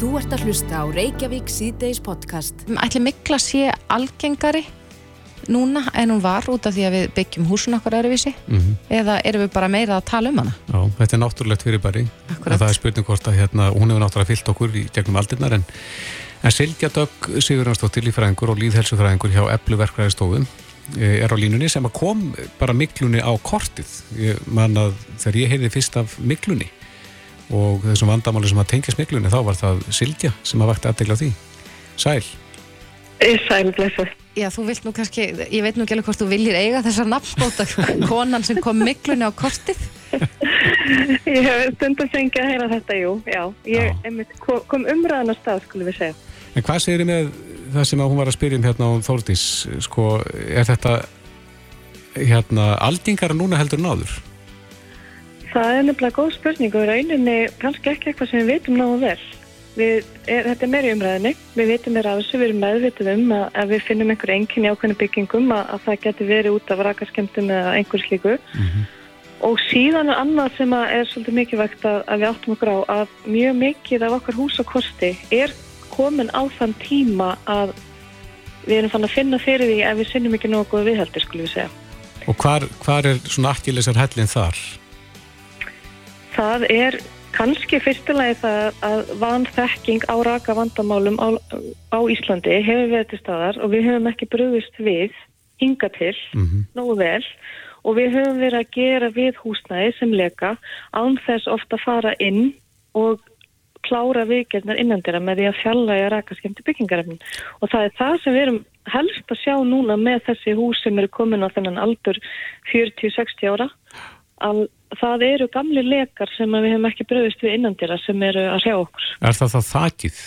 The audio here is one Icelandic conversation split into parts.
Þú ert að hlusta á Reykjavík síðdeis podcast. Ætli mikla sé algengari núna en hún var út af því að við byggjum húsun okkur öðruvísi Mhm. eða erum við bara meira að tala um hana? Já, þetta er náttúrulegt fyrirbæri Akkúrat. og það er spurning hvort að hérna, hún hefur náttúrulega fyllt okkur í gegnum aldirnar en, en Silja Dögg Sigurðansdóttir lífræðingur og líðhelsufræðingur hjá Eplu verkfræðistofum er á línunni sem að kom bara miklunni á kortið ég man að þegar ég heyrði fyrst af miklunni og þessum vandamáli sem að tengja miklunni þá var það Silja sem að vakti aðtegla því Sæl Sæl, blessu. Já, þú vilt nú kannski, ég veit nú ekki alveg hvort þú viljir eiga þessar nafnbóta konan sem kom miklunni á kortið Ég hef stundum fengið að heyra þetta, jú, já. Ég Já. einmitt kom, umræðan á stað, skulum við segja. En hvað segir með það sem að hún var að spyrja um hérna á Þórdís, sko, er þetta hérna aldingara núna heldur en áður? Það er nefnilega góð spurning og rauninni kannski ekki eitthvað sem við vitum náðu vel. Við, er, þetta er meira í umræðinni, við vitum meira af þessu, við erum meðvitið um að ef við finnum einhver enginni ákveðinu byggingum að, að það geti verið út af rakaskemtum eða einhver slíku. Og síðan er annað sem er svolítið mikilvægt að, að við áttum okkur á að mjög mikið af okkar húsakosti er komin á þann tíma að við erum fann að finna fyrir því ef við sinnum ekki nógu góð viðhaldi, skulum við segja. Og hvar, hvar er svona akkilesar hellin þar? Það er kannski fyrstulegi það að vanþekking á raka vandamálum á, á Íslandi hefur verið til staðar og við höfum ekki bröðist við hinga til Mm nógu vel. Og við höfum verið að gera við húsnæði sem leka án þess ofta að fara inn og klára viðgerðnar innandira með því að fjalla í að raka skemmti byggingarefnin. Og það er það sem við erum helst að sjá núna með þessi hús sem eru komin á þennan aldur 40-60 ára. Að það eru gamli lekar sem við hefum ekki bröðist við innandira sem eru að sjá okkur. Er það það þakið?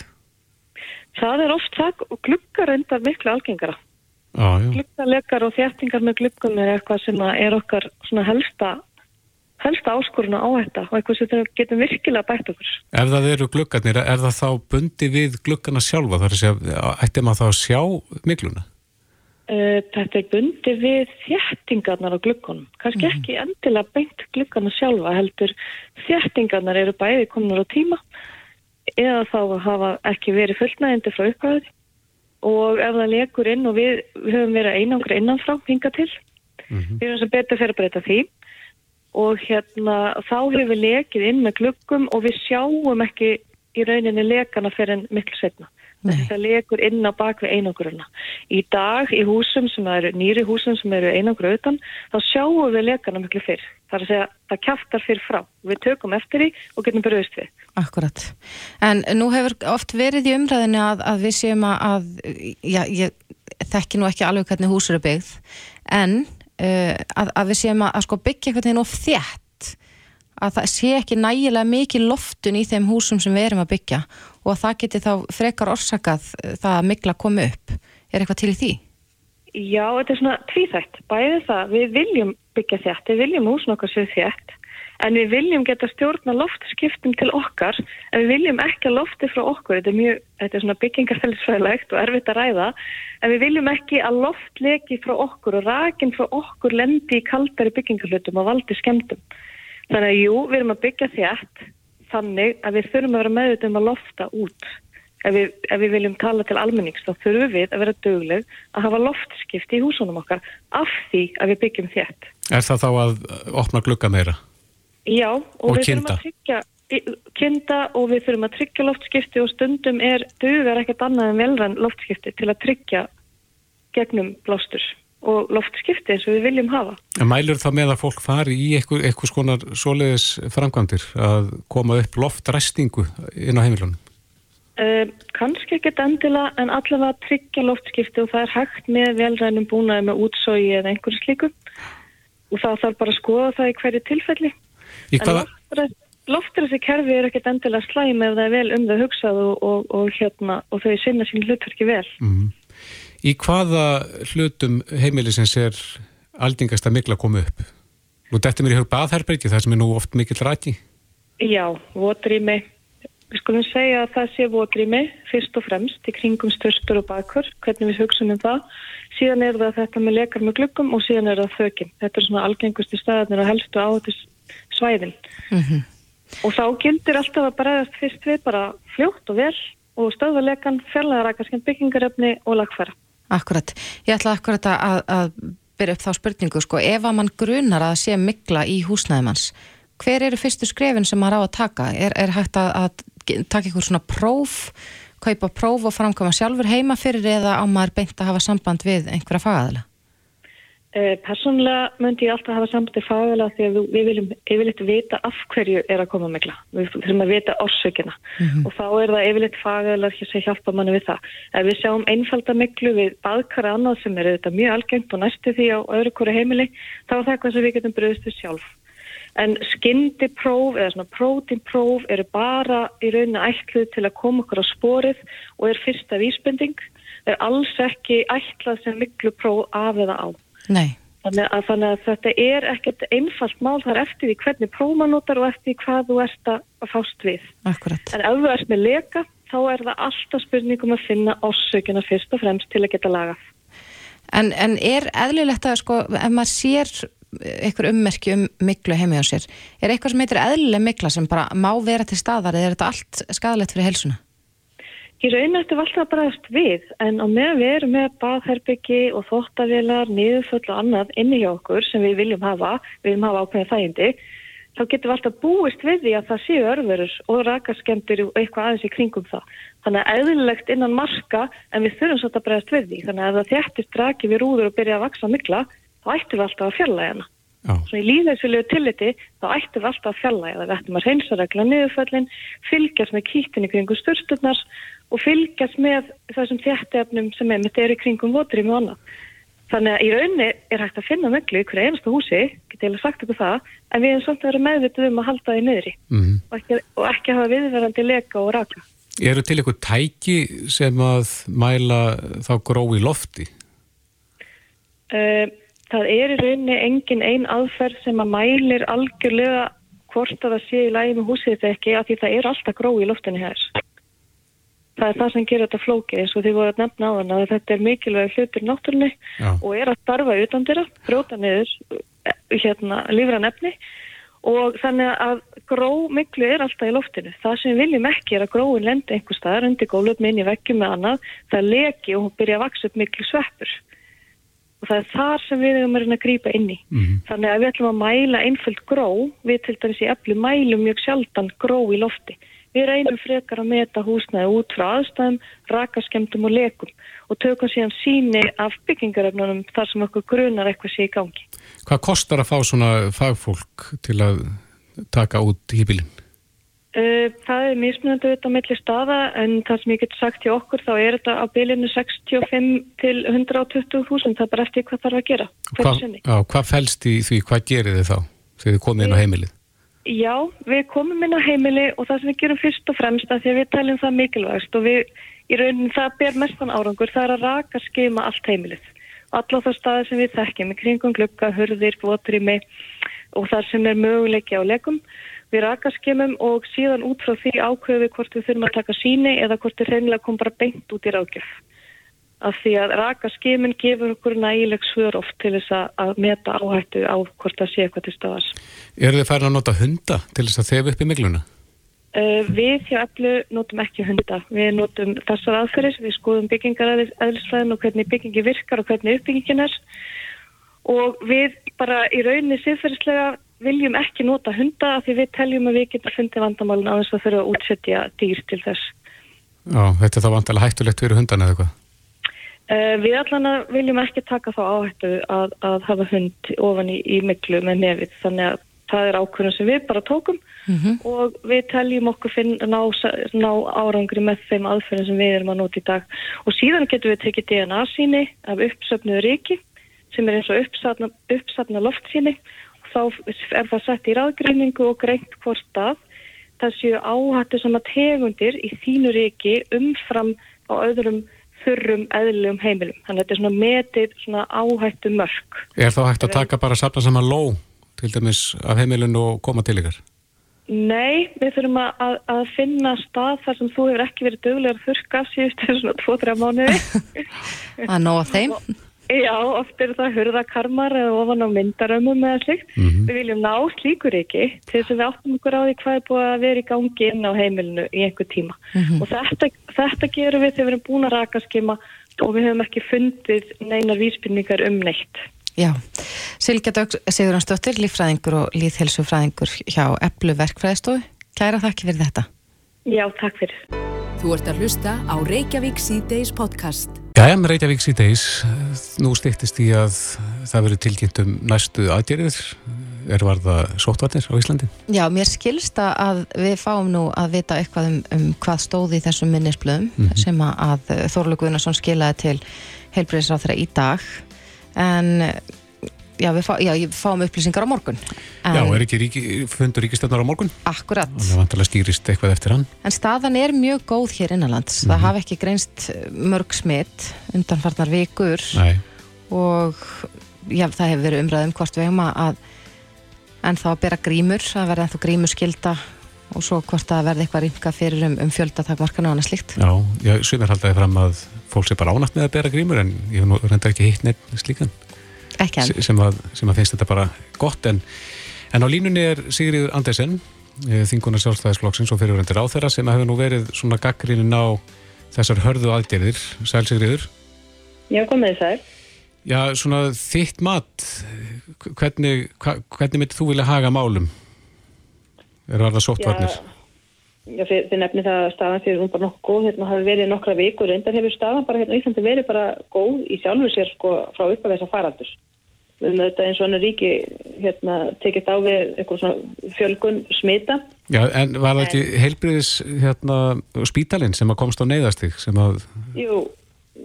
Það er oft það og glukkar endar miklu algengara. Já. Glukkalekar og þjættingar með glukkum er eitthvað sem er okkar helsta, helsta áskoruna á þetta og eitthvað sem getum virkilega bætt okkur. Ef það eru gluggarnir, er það þá bundi við gluggana sjálfa? Það er að segja, ætti maður þá að sjá mikluna? Uh, þetta er bundi við þjættingarnar á glukkonum. Kannski ekki endilega beint glukkana sjálfa heldur þjættingarnar eru bæði komnar á tíma eða þá hafa ekki verið fullnægindi frá uppgæði og ef það lekur inn og við, við höfum verið einangra innanfrá hinga til við erum sem betur fyrir að breyta því og hérna þá hefur við lekið inn með glukkum og við sjáum ekki í rauninni lekana fyrir en miklu setna. Nei. Það lekur inn á bakvið einangruna. Í dag í húsum sem eru, nýri húsum sem eru einangra utan, þá sjáum við lekana miklu fyrr. Það er að segja, það kjaftar fyrr frá. Við tökum eftir því og getum bröðist við. Akkurat. En nú hefur oft verið í umræðinu að, að við séum að, að já, ég þekki nú ekki alveg hvernig húsur er byggð, en uh, að, að við séum að, að sko byggja eitthvað þegar of þjætt, að það sé ekki nægilega mikið loftun í þeim húsum sem við erum að byggja og að það geti þá frekar orsakað uh, það að mikla komi upp. Er eitthvað til í því? Já, þetta er svona tvíþætt. Bæði það, við viljum byggja þjætt, við viljum húsin okkar sér þjætt, en við viljum geta stjórna loftskiptum til okkar, en við viljum ekki að lofti frá okkur. Þetta er mjög, þetta er svona byggingarfælisfræðilegt og erfitt að ræða, en við viljum ekki að loft leki frá okkur og rakin frá okkur lendi í kaldari byggingarhlutum og valdi skemmtum. Þannig að jú, við erum að byggja þjætt þannig að við þurfum að vera meðut um að lofta út. Ef við, ef við viljum tala til almennings þá þurfum við að vera dögleg að hafa loftskipti í húsunum okkar af því að við byggjum þétt. Er það þá að opna glugga meira? Já, og, Og við þurfum kynda. að tryggja kynda og við þurfum að tryggja loftskipti og stundum er dugar ekkert annað en velrann loftskipti til að tryggja gegnum blástur og loftskipti eins og við viljum hafa. En mælur það með að fólk fari í eitthvað, eitthvað skonar svoleiðis framkvæmdir að koma upp loftræstingu inn á heimilunum? Uh, kannski ekkert endilega en allavega tryggja loftskipti og það er hægt með velrænum búnaði með útsói eða einhverju slíku og það þarf bara að skoða það í hverju tilfelli. Í En hvaða, loftræs- loftræsi kerfi er ekkert endilega slæm ef það er vel um það hugsað og, og, og, hérna, og þau sinna sín hlutverki vel. mm, í hvaða hlutum heimilisins er aldingast að mikla koma upp? Nú þetta mér í hug baðherbergi, það sem er nú oft mikill ræti. Já, votrými. Við skulum segja að það sé votrými fyrst og fremst í kringum störstur og bakur, hvernig við hugsaum um það. Síðan er það þetta með lekar með gluggum og síðan er það þökin. Þetta er svona algengusti staðarnir og helstu á þetta svæðin. og þá gildir alltaf að bregðast fyrst við bara fljótt og vel og stöðuleikan, fjarlæða rækarskend byggingaröfni og lagfæra. Akkurat, ég ætla akkurat að, að byrja upp þá spurningu sko, ef að mann grunar að sé mikla í húsnæðumans, hver eru fyrstu skrefin sem maður á að taka? Er, er hægt að, að taka einhver svona próf, kaupa próf og framkvæma sjálfur heima fyrir eða á maður beint að hafa samband við einhverja fagaðala? Eh, Personlega myndi ég alltaf hafa sambandi fagala því að við viljum yfirleitt vita af hverju er að koma mikla. Við þurfum að vita orsökina mm -hmm. og þá er það yfirleitt fagala sem hjálpa manni við það. Ef við sjáum einfalda miklu við baðkara annað sem er þetta mjög algengt og næstu því á öðru hverju heimili, þá er það eitthvað sem við getum bröðist við sjálf. En skyndipróf eða svona prótinpróf eru bara í rauninu ætluð til að koma okkur á sporið og er fyrsta vísbending. Er alls ekki ætlað sem miklu próf af eða á. Þannig að, þannig að þetta er ekkert einfalt mál þar eftir því hvernig prómanótar og eftir hvað þú ert að fást við. Akkurat. En ef þú ert með leka þá er það alltaf spurningum að finna ásökjuna fyrst og fremst til að geta lagað. En, en er eðlilegt að sko, ef maður sér eitthvað ummerki um miklu heimi á sér, er eitthvað sem heitir eðlileg mikla sem bara má vera til staðar eða er þetta allt skadalegt fyrir helsuna? Í raun eftir var alltaf bregðast við en á meðan við erum með baðherbyggi og þóttavélar, niðurföll og annað inni hjá okkur sem við viljum hafa, við viljum hafa ákveðin þægindi, þá getum við alltaf búist við því að það séu örverur og rakaskemtur og eitthvað aðeins í kringum það. Þannig að eðlilegt innan marka en við þurfum svolítið að bregðast við því. Þannig að ef það þjættist draki við rúður og byrja að vaksa mikla, þá ættum við alltaf að fjalla hérna. Svo í líðheilsulegu tilliti þá ættum við alltaf að fjalla eða við ættum að reynsa regla niðurföllin, fylgjast með kýttinni kringu störsturnar og fylgjast með þessum þjættefnum sem er með þeirri kringum voturinn og annað. Þannig að í raunni er hægt að finna möglu ykkur einasta húsi, getið ég sagt ykkur það, en við erum samt að vera meðvitið um að halda því niðri mm. og, ekki, og ekki hafa viðverðandi leka og raka. Eru til ykkur tæki sem að mæla þá grói lofti? Uh, það er í raunni engin einn aðferð sem að mælir algjörlega hvort að það sé í lægi með húsið þetta ekki, af því það er alltaf grói í loftinu hér það er það sem gerir þetta flóki eins og því voru að nefna á þann að þetta er mikilvæg hlutur náttúrunni og er að starfa utan dyrra, bróta niður eh, hérna lífra nefni og þannig að gró miklu er alltaf í loftinu. Það sem við viljum ekki er að gróin lendi einhver staðar undir gólöp minni vekkjum með annað, það leki og hún byrja að vaksa upp miklu sveppur og það er þar sem við erum að grípa inn í. Mm -hmm. Þannig að við ætlum að mæla einföld gró, við til dæmis í eflu mælum mjög sjaldan gró í lofti Við reynum frekar að meta húsnæði út frá aðstæðum, rakaskemdum og lekum og tökum síðan síni af byggingaröfnunum þar sem okkur grunar eitthvað sé í gangi. Hvað kostar að fá svona fagfólk til að taka út hýpilinn? Uh, það er mismunandi auðvitað á milli staða en það sem ég get sagt hjá okkur þá er þetta á bylinu 65 til 120.000, það er bara eftir hvað þarf að gera. Hva, á, hvað fælst í því, hvað gerir þið þá þegar þið komið inn á heimilið? Já, við komum inn á heimili og það sem við gerum fyrst og fremst að því að við tælum það mikilvægst og við í raunin það ber mestan árangur það er að raka skema allt heimilið. Alla það staði sem við þekkjum í kringum glukka, hurðir, votrými og það sem er möguleiki á leikum við raka skemum og síðan út frá því ákveðu við hvort við þurfum að taka síni eða hvort við reynilega kom bara beint út í rákjöf af því að raka skimin gefur okkur nægileg svör oft til þess að meta áhættu á hvort það sé eitthvað til staðars. Er þið færið að nota hunda til þess að þefa upp í mikluna? Uh, við hjá öllu notum ekki hunda. Við notum þessar aðferðis, við skoðum byggingaræðisfræðin og hvernig byggingi virkar og hvernig uppbyggingin er og við bara í rauninni siðferðislega viljum ekki nota hunda af því við teljum að við getum fundið vandamálun á þess að þurfa að útsetja dýr til þess. Já, þetta er þá vantilega hættulegt fyrir hundan eða eitthvað? Uh, við allan viljum ekki taka þá áhættu að, að hafa hund ofan í, í miklu með nefið. Þannig að það er ákveðin sem við bara tókum mm -hmm. og við teljum okkur finn, ná, ná árangri með þeim aðferðin sem við erum að nota í dag. Og síðan getum við tekið DNA síni af uppsöfnuðu ríki sem er eins og uppsatna, uppsatna loft síni og þá er það sett í ráðgreiningu og greint hvort að það séu áhættu sem að tegundir í þínu ríki umfram á öðrum þurrum eðlilegum heimilum. Þannig að þetta er svona metið svona áhættu mörg. Er þá hægt að taka bara sapna saman ló til dæmis af heimilinu og koma til ykkar? Nei, við þurfum að, að finna stað þar sem þú hefur ekki verið dögulegar þurka síðustu svona 2-3 mánuði. Að nóa þeim? Já, oft eru það hurðakarmar eða ofan á myndarömmum eða slikt. Mm -hmm. Við viljum ná slíkur ekki til þess að við áttum okkur á því hvað er búið að vera í gangi inn á heimilinu í einhver tíma. Mm -hmm. Og þetta, þetta gerum við þegar við erum búin að raka skima og við hefum ekki fundið neinar vísbyrningar um neitt. Já, Silja Dögg Siguransdóttir, líffræðingur og líðhelsufræðingur hjá Eplu verkfræðistofu. Kæra þakki fyrir þetta. Já, takk fyrir. Þú ert að hlusta á Reykjavík C-Days podcast. Jæja, með Reykjavík síðdeis, nú stýttist í að það verið tilkynnt um næstu aðgerðir, er varða sóttvarnir á Íslandi? Já, mér skilsta að við fáum nú að vita eitthvað um, um hvað stóði í þessum minnisblöðum mm -hmm. sem að Þorlu Guðnarsson skilaði til heilbreyðisráþra í dag, en já, við, fá, já, við fáum upplýsingar á morgun en, Já, er ekki ríki, fundur ríkistöndar á morgun? Akkurat Þannig að vantilega skýrist eitthvað eftir hann En staðan er mjög góð hér innanlands mm -hmm. það mhm. hafi ekki greinst mörg smitt undanfarnar vikur Nei. og já, það hefur verið umræðum hvort við hefum að en þá að bera grímur, að verða ennþá grímurskilda og svo hvort að verða eitthvað ringa fyrir um, um fjöldatakmarkana og annað slikt Já, ég sumir haldaði fram að fólk sé bara ánægt með að bera grímur en ég reyndar ekki hitt neitt slíkan sem að, sem að finnst þetta bara gott en, en á línunni er Sigriður Andersen eh, þinguna sjálfstæðisflokksins og fyrirvendir á þeirra sem hefur nú verið svona gaggrínin á þessar hörðu aðgerðir. Sæl Sigriður Já, komið þær Já, svona þitt mat hvernig, hva, hvernig myndir þú vilja haga málum? Er það sóttvarnir? Já Já, þið nefnir það að staðan fyrir hún bara nokkuð góð, hérna hafi verið nokkra vikur, reyndar hefur staðan bara hérna Íslandi verið bara góð í sjálfur sér sko frá upp af þessa farandur. Við höfum þetta eins og annar ríki hérna tekist á við eitthvað svona fjölgun smita. Já, en var það ekki heilbriðis hérna spítalinn sem að komst á neyðastig sem að... Jú,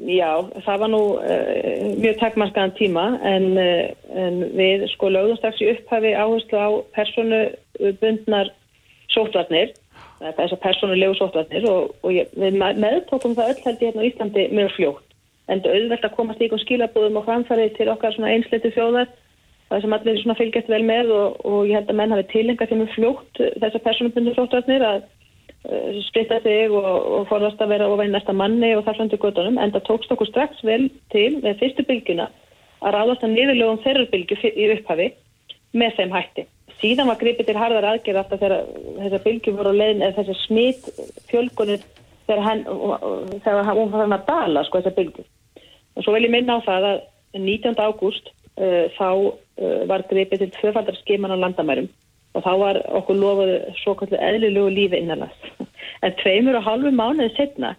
já, það var nú uh, mjög takkmarkaðan tíma en, uh, en við sko lögðum strax í upphafi áherslu á personu bundnar sótvarnir þessar personulegu sótvarnir og, og ég, við meðtókum það öll held ég hérna á Íslandi mjög fljótt. En auðvelt að komast í skilabúðum og framfæri til okkar svona einsleitu þjóðar það sem allir svona fylgjast vel með og, og ég held að menn hafi tilenga til mjög fljótt þessar personubundu sótvarnir að uh, splitta sig og, og forðast að vera ofæðin næsta manni og þar framtu göttunum en það tókst okkur strax vel til með fyrstu bylgjuna að ráðast að niðurlögum þeirra bylgju í upphafi með þeim hætti síðan var gripið til harðar aðgerð alltaf þegar þessar bylgjum voru leiðin eða þessar smít fjölgunir þegar hann þegar hann var að dala sko þessar bylgjum og svo vil ég minna á það að 19. ágúst uh, þá uh, var gripið til tvöfaldar skiman á landamærum. Og þá var okkur lofuð svo kallið eðlilugu lífi innanast en tveimur og halvu mánuði setna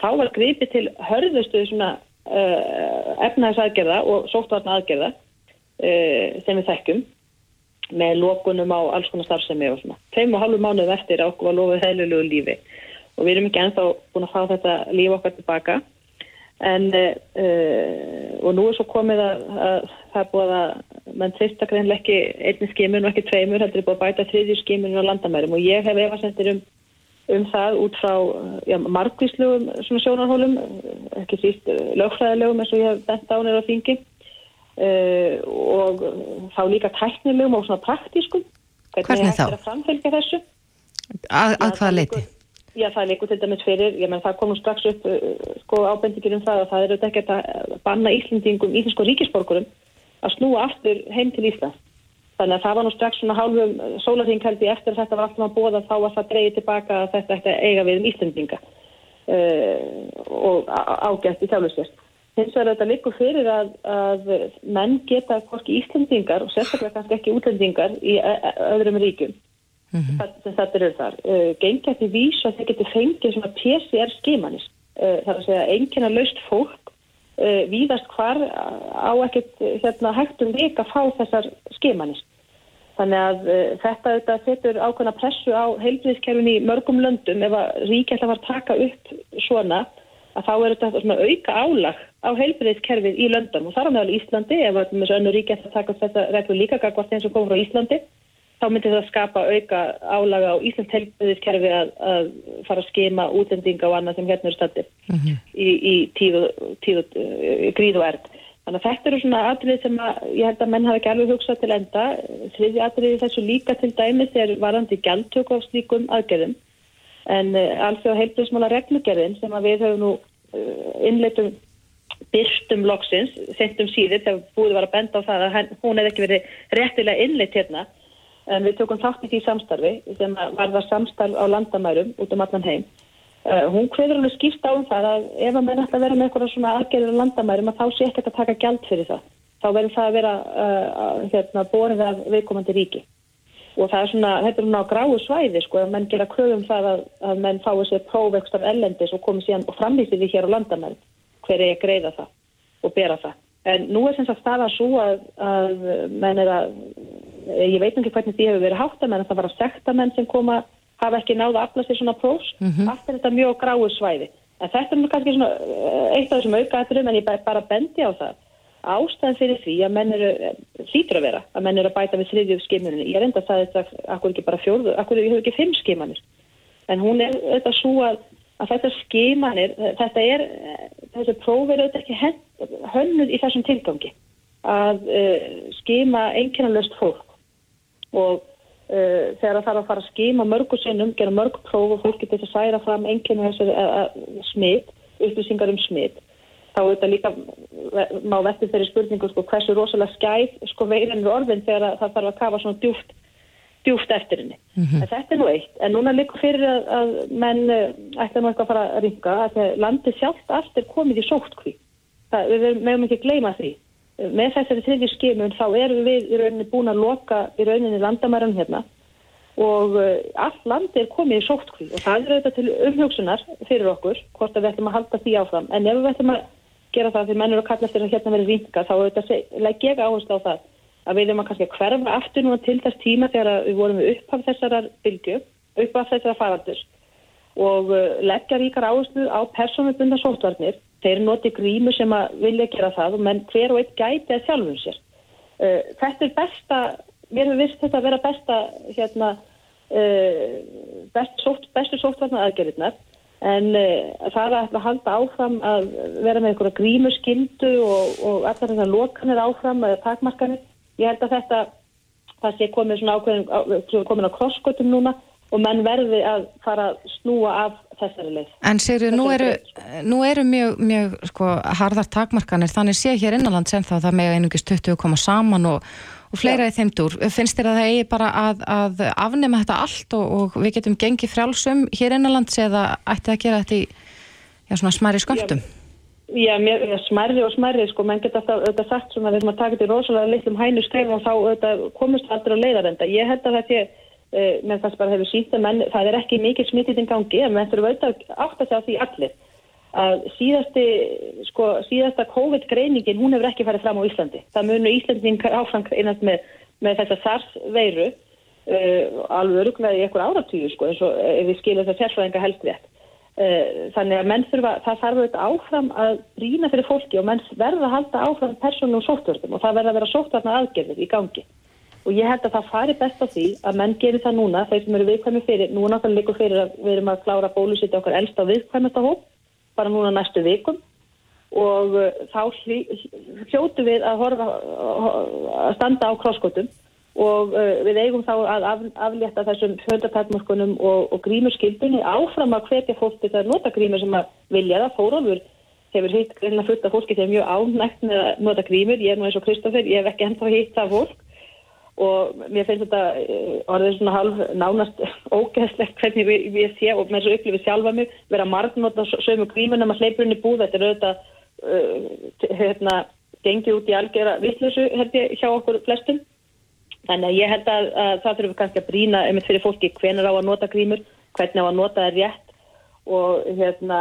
þá var gripið til hörðustu svona uh, efnæðsaðgerða og sóttvarna aðgerða sem við þekkjum með lókunum á alls konar starfsemi og svona. Þeim og halvu mánuð eftir var lofið heilulegu lífi. Og við erum ekki ennþá búin að fá þetta líf okkar tilbaka en uh, og nú er svo komið að, að það er búið að mann trista greinlega ekki einni skimun og ekki tveimur, heldur er búið að bæta þriðjur skimun á landamærum. Og ég hef efasendir um, um það út frá já, margvíslegum svona sjónarhólum ekki síst lögfræðilegum eins og ég hef bent á nýra á þingi Uh, og þá líka tæknilegum og svona praktískum. Hvernig það er að framfylgja þessu? Að, að hvaða leiti? Já það líka til dæmis fyrir ég menn það komur strax upp uh, sko ábendingir um það og það er auðvitað ekki að banna Íslandingum, íslensko ríkisborgurum að snúa aftur heim til Ísland þannig að það var nú strax svona hálfum sólarþingaldi eftir að þetta var alltaf að bóða þá að það dreyði tilbaka að þetta ætti að eiga við um Íslandinga uh, og ágætt í þjálusvist hins vegar þetta likur fyrir að, að menn geta hvorki Íslandingar og sérstaklega kannski ekki útlendingar í öðrum ríkum mm -hmm. það, sem þetta eru þar. Gengja til vís að þeir geti fengið svona PCR skimanist uh, þar að segja einnkjana laust fólk víðast hvar á ekkert hérna, hægtum vik að fá þessar skimanist þannig að þetta, þetta setur ákveðna pressu á heilbríðskerfin í mörgum löndum ef að ríkjalla var að taka upp svona að þá er þetta svona auka álag á heilbreyðskerfið í löndum og þar á meðal Íslandi, ef það er önnu ríkjast að taka þetta reglu líka gagvart eins og komur á Íslandi, þá myndir það skapa auka álaga á Íslands heilbreyðskerfi að, að fara að skema útendinga og annað sem hérna eru stættir mm -hmm. í, í tíð og, tíð og uh, gríð og erð. Þannig að þetta eru svona atrið sem að, ég held að menn hafa ekki alveg hugsað til enda. Þriði atriði þessu líka til dæmis er varandi gæltöku á slíkum aðgerðum en uh, alþjóð heilbreyðsmála reglugerðin sem að við höfum nú innleitum byrstum loksins, sentum síður þegar búið var að benda á það að hún hefði ekki verið réttilega innleitt hérna en við tökum þátt í því samstarfi sem var það samstarf á landamærum út um allan heim. Uh, hún hverður alveg skýrst á um það að ef að menn ætla að vera með eitthvað svona aðgerður á landamærum að þá sé ekkert að taka gjald fyrir það. Þá verður það að vera uh, hérna, borðið af viðkomandi ríki. Og það er svona, þetta er svona á gráu svæði sko, að menn gera kröfum það að, að menn fái sér prófvext af ellendis og komi síðan og framlýsi því hér á landamærum hver er að greiða það og bera það. En nú er sem sagt það að svo að, að menn er að, ég veit ekki hvernig því hefur verið hátt að menn að það var að sekta menn sem koma, hafa ekki náða að afla sér svona prófs, mm -hmm. allt er þetta mjög gráu svæði. En þetta er kannski svona eh, eitt af þessum aukaðaturum en ég bara bendi á það. Ástæðan fyrir því að menn eru, hlýtur að vera, að menn eru að bæta við þriðjöf skimunni. Ég reynda að það er þetta, akkur ekki bara fjórðu, akkur hefur ekki fimm skimanir. En hún er þetta svo að að þetta skimanir, þetta er, þessi próf er auðvitað ekki hönnuð í þessum tilgangi að uh, skima einkennalöst fólk og uh, þegar það þarf að fara að skima mörgu sinnum, gera mörg próf og fólk getur að særa fram einkennalöst uh, smitt, upplýsingar um smitt þá auðvitað líka má vettu þeirri spurningu sko, hversu rosalega skæð sko veirin við orðin þegar það þarf að kafa svona djúft djúft eftir henni. Mm -hmm. Þetta er nú eitt, en núna likur fyrir að, að menn eh, ætla nú eitthvað að fara að ringa að landi sjálft allt er komið í sóttkví. Það, við meðum ekki gleyma því. Með þessari þriðju skimun þá erum við í rauninni búin að loka í rauninni landamæran hérna og uh, allt landi er komið í sóttkví og það er auðvitað til umhjóksunar fyrir okkur hvort að við ætlum að halda því áfram. En ef við ætlum að gera það því mennur að kalla eftir að hérna verið ringa þá legg ég áherslu á það að við erum að kannski hverfa aftur núna til þess tíma þegar við vorum við upphaf þessarar bylgu, upphaf þessara faraldurs og uh, leggja ríkar áherslu á persónubunda sótvarnir. Þeir noti grímu sem að vilja gera það, menn hver og einn gæti að sjálfum sér. Uh, þetta er besta, við erum vist þetta að vera besta, hérna, uh, best bestu sótvarnar aðgerðirnar en það er að halda áfram að vera með einhverja grímu skildu og, og allar þessar lokanir áfram eða takmarkanir. Ég held að þetta það sé komið svona ákveðin komin á krosskotum núna og menn verði að fara að snúa af þessari leið. En Sigri, nú eru, nú eru mjög, mjög sko, harðar takmarkanir, þannig sé hér innanland sem þá það með einungist 20 koma saman og, og fleira í þeimdur. Finnst þér að það eigi bara að, að afnema þetta allt og, og við getum gengið frjálsum hér innanlands eða ætti að gera þetta í já, svona smæri sköptum? Já. Mér, smærri og smærri, sko, menn geta alltaf auðvitað sagt svona, að taka þetta í rosalega litlum hænu skref og þá auðvitað komist aldrei á leiðarenda. Ég held að þetta, uh, menn kannski bara hefur sínt að menn, það er ekki mikið smittið í gangi, en menn þurfum auðvitað átt að segja því allir að síðasti, sko, síðasta COVID-greiningin, hún hefur ekki farið fram á Íslandi. Það munu Íslanding áfram einast með, með þessa SARS-veiru, uh, alveg öruglega í einhver áratýju, sko, eins og ef við skilum það sérfræðinga helst rétt. Eh, þannig að menn þurfa, það þarf auðvitað áfram að brína fyrir fólki og menn verða að halda áfram persónu og sóttvörðum og það verða að vera sóttvarnar aðgerðir í gangi. Og ég held að það fari best á því að menn gerir það núna, þeir sem eru viðkvæmi fyrir, nú náttúrulega líka fyrir að við erum að klára bólusiti okkar elst á viðkvæmasta hóp, bara núna næstu vikum. Og uh, þá hljótu við að, horfa, að standa á krosskotum og uh, við eigum þá að af, aflétta þessum fjöldatakmörkunum og, og grímurskildunni áfram að hvetja fólk til að nota grímur sem að vilja. Það fórólfur hefur hitt greinlega fullt af fólki þegar mjög ánægt með að nota grímur, ég er nú eins og Kristófer, ég hef ekki ennþá hitt það fólk og mér finnst þetta uh, orðið svona halv nánast ógeðslegt hvernig við, við sé og með þessu upplifið sjálfa mig vera margnóta sömu grímur en maður sleipur henni búð, þetta er auðvitað uh, hérna, gengið út í algjörða vittlusu hjá okkur flestum. Þannig að ég held að, að það þurfum kannski að brína einmitt fyrir fólki hvernig á að nota grímur, hvernig á að nota það rétt og, hérna,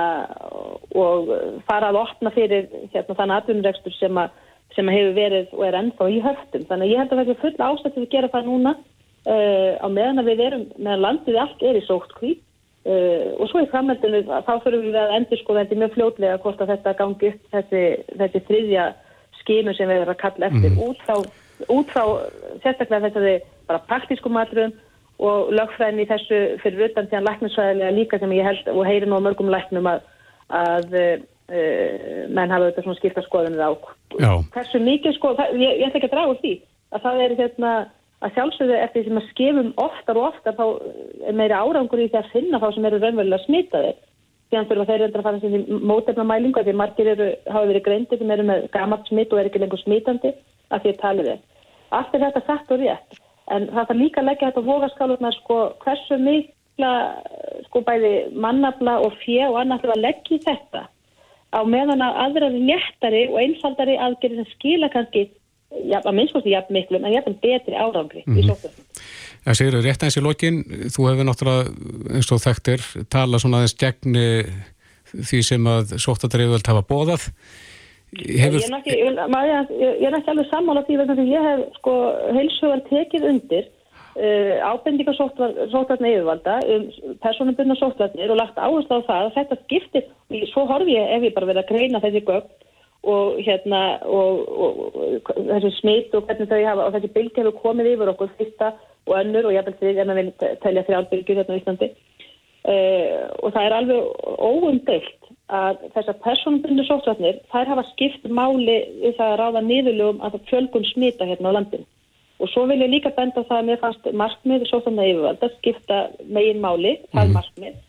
og fara að opna fyrir hérna, þann atvinnuregstur sem, sem hefur verið og er ennþá í höftum. Þannig að ég held að það er full ástætt að gera það núna uh, á meðan að við erum, meðan landið allt er í sótt kví uh, og svo í framhaldinu þá þurfum við að endur sko þetta mjög fljótlega hvort að þetta gangi upp þessi, þessi þriðja skimur sem við erum að kalla eftir mm. út þá út frá sérstaklega þessari bara praktísku matrum og lögfræðin í þessu fyrir utan síðan læknisfræðilega líka sem ég held og heyri nú mörgum læknum að, að uh, menn hafa auðvitað svona skipta skoðunir á. Hversu mikið sko, það, ég, ég ætla ekki að draga úr því að það er hérna að sjálfsögðu eftir því sem að skefum oftar og oftar þá er meiri árangur í því að finna þá sem eru raunverulega smitaðir síðan þurfa þeir að fara sér í mótefnamælingu því margir eru, hafa verið greindi sem eru með gammalt smitt og er ekki lengur smitandi að því að talið er. Allt er þetta sagt og rétt en það þarf líka að leggja þetta vogaskálunar sko hversu mikla sko bæði mannabla og fjö og annað að leggja þetta á meðan að aðrar léttari og einfaldari aðgerðin skila kannski ja, að minnskosti jafn miklum en jafn betri árangri mm -hmm. í sóknum. Það segir rétt eins í lokin, þú hefur náttúrulega eins og þekktir tala svona aðeins gegn eh, því sem að sóttadreiföld hafa bóðað. Hefur... Ég er ekki, ég er ekki alveg sammála því að ég hef sko heilsugan tekið undir uh, ábendingar sóttvarni yfirvalda um personabunna sóttvarnir og lagt áherslu á það að þetta skiptir, svo horf ég ef ég bara verið að greina þessi gögn og hérna og, og, og þessi smitt og hvernig þau hafa og þessi bylgi hefur komið yfir okkur fyrsta og önnur og ég held því að við telja þrjálfbylgjur hérna í Íslandi. Uh, og það er alveg óumdeilt að þessar personbundu sótratnir þær hafa skipt máli við það að ráða niðurlugum að það fjölgun smita hérna á landin og svo vil ég líka benda það að mér fannst markmið sótratna yfirvalda skipta megin máli, það er mhm. markmið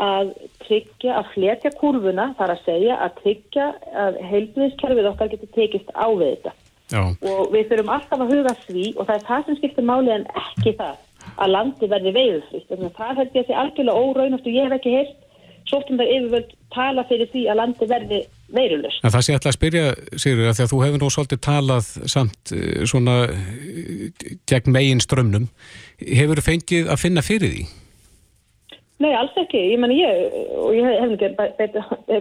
að tryggja, að fletja kurvuna þar að segja að tryggja að heilbúðiskerfið okkar getur tekist á við þetta Já. og við þurfum alltaf að huga því og það er það sem skiptir máli en ekki það að landi verði veiðufrýtt það held ég að sé algjörlega óraunast og ég hef ekki heilt sóttum þar yfirvöld tala fyrir því að landi verði veirulust. En það sé alltaf að spyrja Sigur að því að þú hefur nú svolítið talað samt eh, svona eh, gegn megin strömmnum hefur þú fengið að finna fyrir því? Nei, alls ekki. Ég menn ég, og ég hef ekki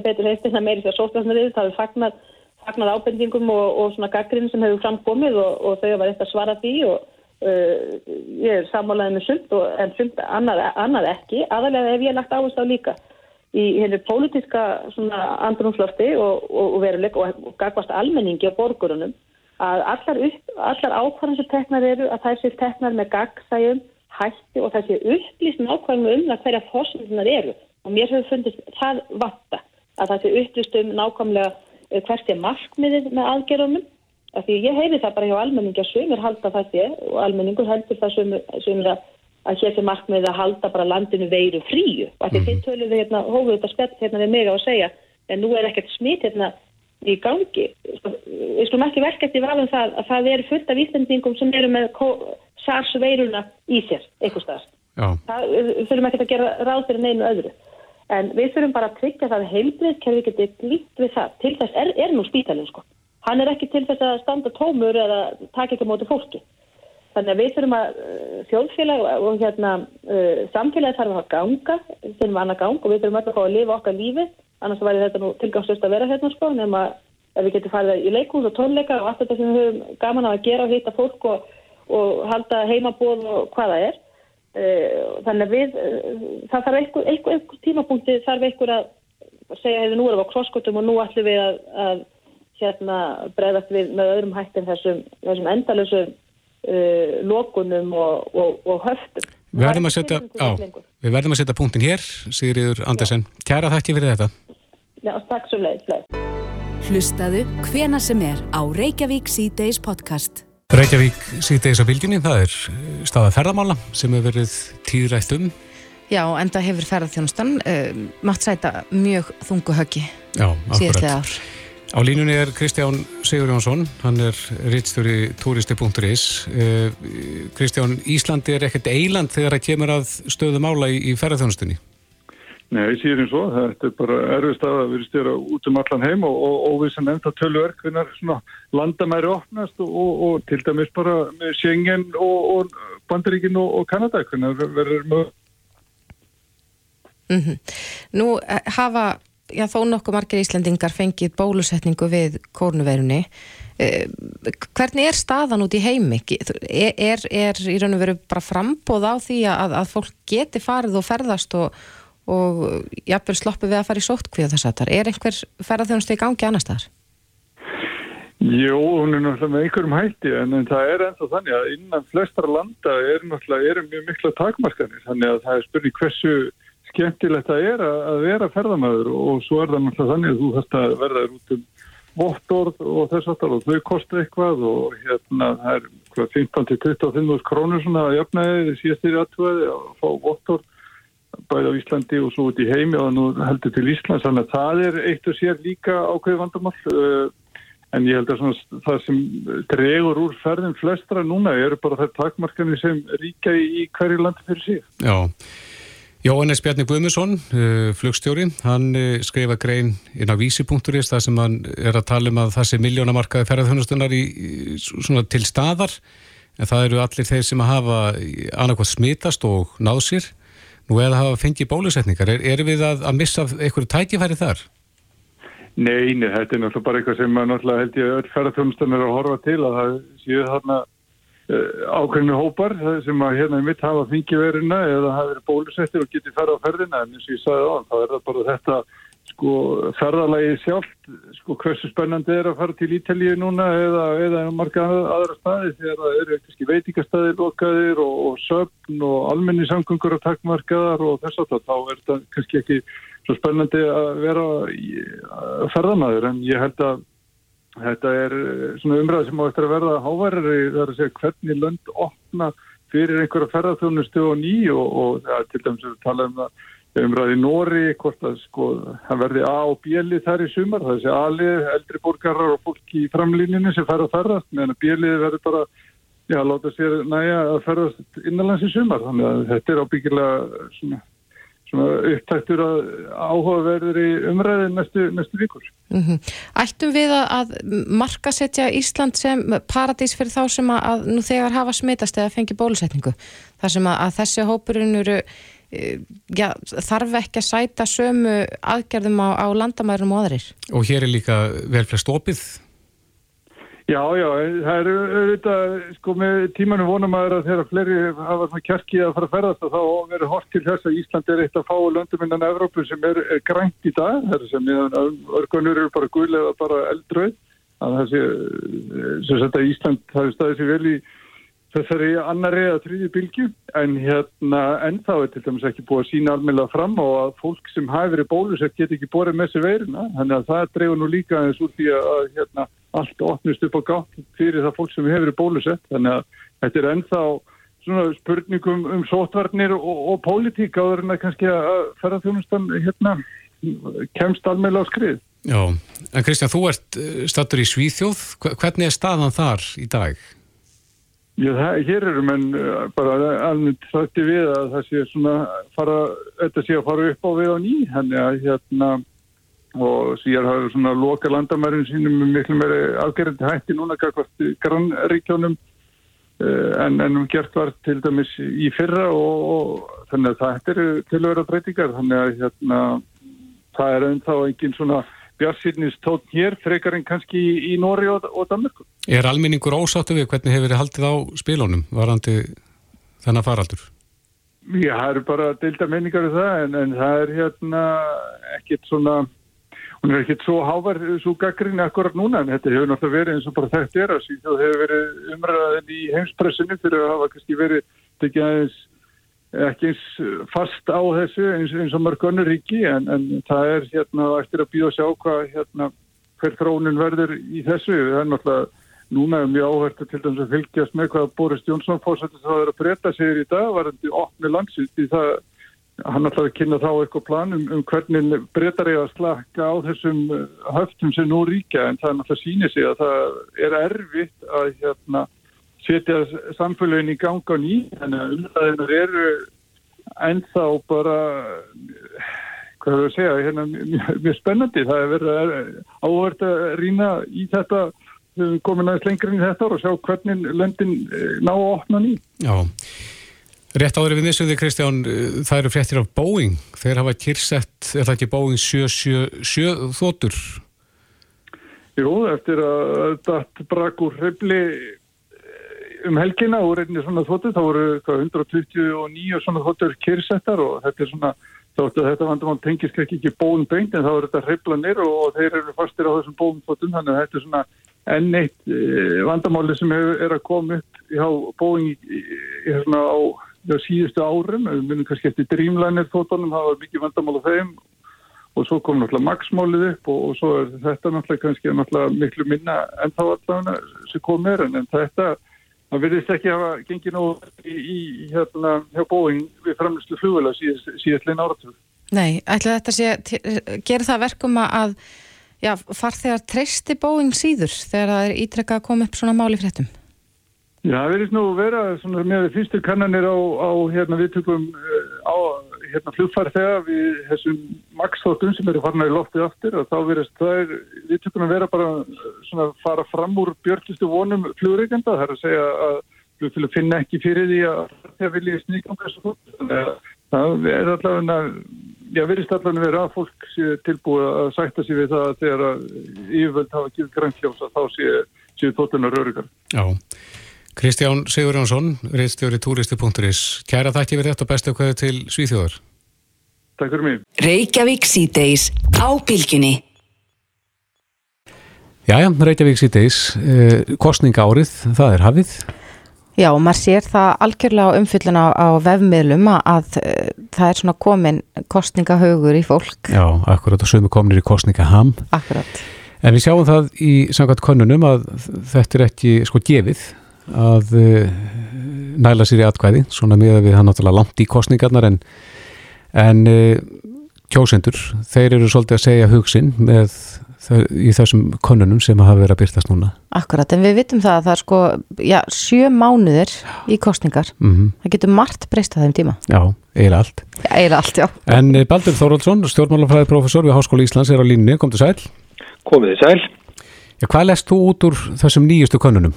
betur, heist en það meiri því að sótvæðsnaðið, það hefur fagnat, fagnat ábendingum og, og svona gaggrinn sem hefur framkomið og, og þau hafa eitthvað að svara því og uh, ég er sammálaðið með sund og, en sund annað, annað ekki. Aðalega hef ég lagt áherslu á líka í henni pólitíska svona andrumslofti og veruleik og gagvast almenningi á borgurunum að allar, allar ákvarðan sem teknar eru að þær sér teknar með gagsæjum hætti og þessi upplýst nákvæmlega um það hverja fórsöndunar eru. Og mér hefur fundist það vatta að þessi upplýst um nákvæmlega eh, hvert er markmiðið með aðgerðunum. Af því ég heyri það bara hjá almenningi að sömur halda það sé og almenningur heldur það sömur að, að hér sé markmiðið að halda bara landinu veiru fríu og því þið töluðu hérna hófuð þetta spett hérna við mig á að segja en nú er ekkert smit hérna í gangi við skulum ekki verkast í valum það að það eru fullt af ístendingum sem eru með SARS veiruna í sér, einhver staðar. Það þurfum ekki að gera ráð fyrir neinu öðru. En við þurfum bara að tryggja það að heilbreyðkerfi getur glýtt við það. Til þess er, er nú spítalinn sko. Hann er ekki til þess að standa tómur eða taka ekki móti fólki. Þannig að við þurfum að uh, þjóðfélag og hérna, uh, samfélagi þarf að ganga, þurfum að annað gang og við þurfum alltaf að að lifa okkar lífi. Annars væri þetta nú tilgangslust að vera hérna sko, nema ef við getum farið í leikús og tónleika og allt þetta sem við höfum gaman að gera og hýtta fólk og og halda heimabóð og hvaða er. Eh, þannig að við, eh, það þarf einhver, einhver, einhver tímapunkti þarf einhver að segja hefur nú erum við á krosskotum og nú ætlum við að, að hérna bregðast við með öðrum hættin þessum, þessum endalösu uh, lokunum og, og, og höftum. Við verðum að setja, á, við verðum að setja punktin hér, Sigriður Andersen. Kæra þakki fyrir þetta. Já, takk svo leið. Hlustaðu hvena sem er á Reykjavík C-Days podcast. Reykjavík síðdeis á bylginni, það er staða ferðamála sem hefur verið tíðrætt um. Já, en það hefur ferðarþjónustan uh, mátt sæta mjög þungu höggi síðastlega ár. Á línunni er Kristján Sigur Jónsson, hann er rittstjóri turisti.is. Uh, Kristján, Íslandi er ekkert eiland þegar það kemur að stöðum ála í, í ferðarþjónustunni? Nei, síðan svo, þetta er bara erfist að við styrja út um allan heim og, og, og við sem nefnda tölverk landamæri opnast og, og til dæmis bara með Schengen og Bandaríkin og Kanada verður mjög mm -hmm. Nú eh, hafa já, þó nokkuð margir Íslandingar fengið bólusetningu við kórnuverunni eh, hvernig er staðan út í heimi? Er, er, er í raun og veru bara frambóð á því að, að fólk geti farið og ferðast og og jafnvel sloppu við að fara í sóttkvíða þess að það er einhver ferðarþjónustu í gangi annars þar? Jó, hún er náttúrulega með einhverjum hætti en, en það er ennþá þannig að innan flestra landa er náttúrulega er mjög mikla takmarkanir þannig að það er spurning hversu skemmtilegt það er að, að vera ferðamæður og svo er það náttúrulega þannig að þú þarfst að verða út um vottorð og þess aftar og þau kostu eitthvað og hérna það er 15-25 krónur svona að jöfna þið síðast yfir aðtöði að fá vottorð bæði á Íslandi og svo út í heimi og nú heldur til Íslands þannig að það er eitt og sér líka ákveði vandamál uh, en ég held að svona, það sem dregur úr ferðin flestra núna eru bara þær takmarkanir sem ríka í, hverju landi fyrir síg. Já, Jóhannes Bjarni Guðmusson, uh, flugstjóri, hann uh, skrifa grein inn á vísi.is það sem hann er að tala um að það sé miljónamarkaði ferðarþjónustunnar til staðar. En það eru allir þeir sem að hafa annarkvæmt smitast og náð sér. Nú eða hafa fengið bólusetningar, er, er við að, að missa einhverju tækifæri þar? Nei, nei, þetta er náttúrulega bara eitthvað sem maður náttúrulega held ég öll ferðarþjónustan er að horfa til að það séu þarna ákveðinu hópar sem að hérna í mitt hafa fengið verina eða hafa verið bólusettir og getið ferða á ferðina. En eins og ég sagði á hann, þá er það bara þetta sko ferðalagi sjálft sko hversu spennandi er að fara til Ítalíu núna eða, eða marga aðra staði þegar það eru eitthvað veitikastæði lokaðir og, og söfn og almenni samgöngur að takkmarkaðar og þess að þá er þetta kannski ekki svo spennandi að vera ferðamæður en ég held að þetta er svona umræð sem á eftir að verða háverðari það er að segja hvernig lönd opna fyrir einhverja ferðarþjónustu og ný og, og ja, til dæmis að tala um það umræði Nóri, hvort að sko hann verði A og B-lið þar í sumar það þessi A-lið, eldri borgarar og fólk í framlíninu sem fær að ferðast meðan að B-lið verður bara já, láta sér næja að ferðast innanlands í sumar, þannig að þetta er ábyggilega svona upptæktur að áhuga verður í umræði næstu, næstu vikur mm -hmm. Ættum við að marka setja Ísland sem paradís fyrir þá sem að nú þegar hafa smitast eða fengi bólusetningu, þar sem að, þessi hópurinn eru Eh, já, þarf ekki að sæta sömu aðgerðum á, á landamærum og aðrir. Og hér er líka vel flest opið? Já, já, það eru auðvitað, sko með tímanu vonum að þeirra fleiri hafa svona kjarki að fara að ferðast og þá verður hort til þess að Ísland er eitt að fá löndum innan Evrópu sem er, er grænt í dag, það er sem örgunur eru bara gull eða bara eldröð, þannig að þessi, að Ísland hafi staðið sér vel í þessari annari eða þrýði bylgu en hérna ennþá er til dæmis ekki búið að sína almennilega fram og að fólk sem hafi verið bólusett get ekki borðið með sér veirina þannig að það allt opnist upp á gátt fyrir það fólk sem hefur bólusett þannig að þetta er ennþá svona spurningum um sótvarnir og, og pólitík áður en að kannski að ferðarþjónustan hérna kemst almennilega á skrið. Já, en Kristján þú ert eh, stattur í Svíþjóð, hvernig er staðan þar í dag? Já, það, hér eru menn uh, bara alveg þrætti við að það sé svona fara, þetta sé að fara upp á við á ný, hann er að hérna og síðan hafa svona loka landamærin sínum með miklu meiri afgerðandi hætti núna kakvart grannríkjónum uh, en ennum gert var til dæmis í fyrra og, og þannig að það eru til að vera breytingar, þannig að hérna það er ennþá engin svona björnsýrnistótt hér frekar en kannski í, í Nóri og, og Danmarku. Er alminningur ósáttu við hvernig hefur þið haldið á spilónum varandi þennan faraldur? Já, það eru bara delta menningar í um það en, en það er hérna ekkert svona hún er ekkert svo hávar svo gaggrinni akkurat núna en þetta hefur náttúrulega verið eins og bara þetta er að síðan hefur verið umræðin í heimspressinu fyrir að hafa kannski verið tekið aðeins ekki eins fast á þessu eins, eins og mörg önnur ríki en, en það er hérna eftir að býða að sjá hvað hérna hver þrónin verður í þessu. Það er náttúrulega núna er mjög áhört til dæmis að fylgjast með hvað Boris Jónsson fórsættis að það er að breyta sig í dag varandi opni landsins því það hann ætlaði að kynna þá eitthvað plan um, um hvernig breytar ég að slaka á þessum höftum sem nú ríkja en það er náttúrulega sínið sig að það er erfitt að hérna setja samfélagin í ganga ný þannig að umræðinar eru ennþá bara hvað er það að segja hérna, mjög, mjög spennandi. Það er verið áhört að rýna í þetta komin aðeins lengur inn í þetta og sjá hvernig löndin eh, ná að opna ný. Já, rétt áður við vissuði Kristján, eh, það eru fréttir af Boeing, þeir hafa kyrsett er það ekki Boeing 777 þóttur? Jú, eftir að þetta brakur hefli um helgina og reynir svona þóttu þá voru 129 svona þóttur kyrsettar og þetta er svona þóttu að þetta vandamál tengist ekki ekki bóðum beint en þá er þetta hreiflanir og, og þeir eru fastir á þessum bóðum þóttum þannig að þetta er svona enn eitt e, vandamáli sem er að koma upp í bóðing í, í svona á síðustu árum við minnum kannski eftir Dreamliner þóttunum það var mikið vandamál á þeim og svo kom náttúrulega maksmálið upp og, og svo er þetta náttúrulega kannski náttúrulega miklu minna en þá allavega sem kom er en, þetta það verðist ekki hafa gengið nú í, í hérna hjá Boeing við framlýslu flugvela síðast, síðastlegin áratug. Nei, ætla þetta sé, gera það verkum að já, farþegar treysti Boeing síður þegar það er ítrekka að koma upp svona máli fréttum? Já, það verðist nú vera svona með fyrstu kannanir á, á hérna viðtökum eh, á hérna flugfæri þegar við þessum maksþóttum sem eru farin að í loftið aftur og þá verðist það viðtökunum að vera bara svona fara fram úr björnlistu vonum flugreikenda það er að segja að flugfélag finna ekki fyrir því að það vilja sníkanga þessu fólk það er allavega já, verðist allavega vera að fólk sé tilbúið að sætta sig við það þegar að yfirvöld hafa ekki græntljósa þá séu sé tóttunar öryggar Já Kristján Sigur Jónsson, reistjóri túristi.is. Kæra þakki fyrir þetta bestu hverju til Svíþjóðar. Takk fyrir mig. Reykjavík síðdeis á bylginni. Jæja, Reykjavík síðdeis, eh, kostninga árið, það er hafið. Já, maður sér það algjörlega á umfylluna á vefmiðlum að, að eh, það er svona komin kostningahaugur í fólk. Já, akkurat og sömu kominir í kostningaham. Akkurat. En við sjáum það í samkvæmt konunum að þetta er ekki sko gefið að uh, næla sér í atkvæði, svona með að við það náttúrulega langt í kostningarnar en, en uh, kjósendur, þeir eru svolítið að segja hugsin með í þessum konunum sem hafa verið að byrtast núna. Akkurat, en við vitum það að það er sko, já, sjö mánuðir í kostningar. Mm -hmm. Það getur margt breyst að þeim tíma. Já, eiginlega allt. Já, eiginlega allt, já. En uh, Baldur Þóraldsson, stjórnmálafræði professor við Háskóli Íslands er á línni, kom til sæl. Komið þið sæl. Já, hvað lest þú út úr þessum nýjustu konunum?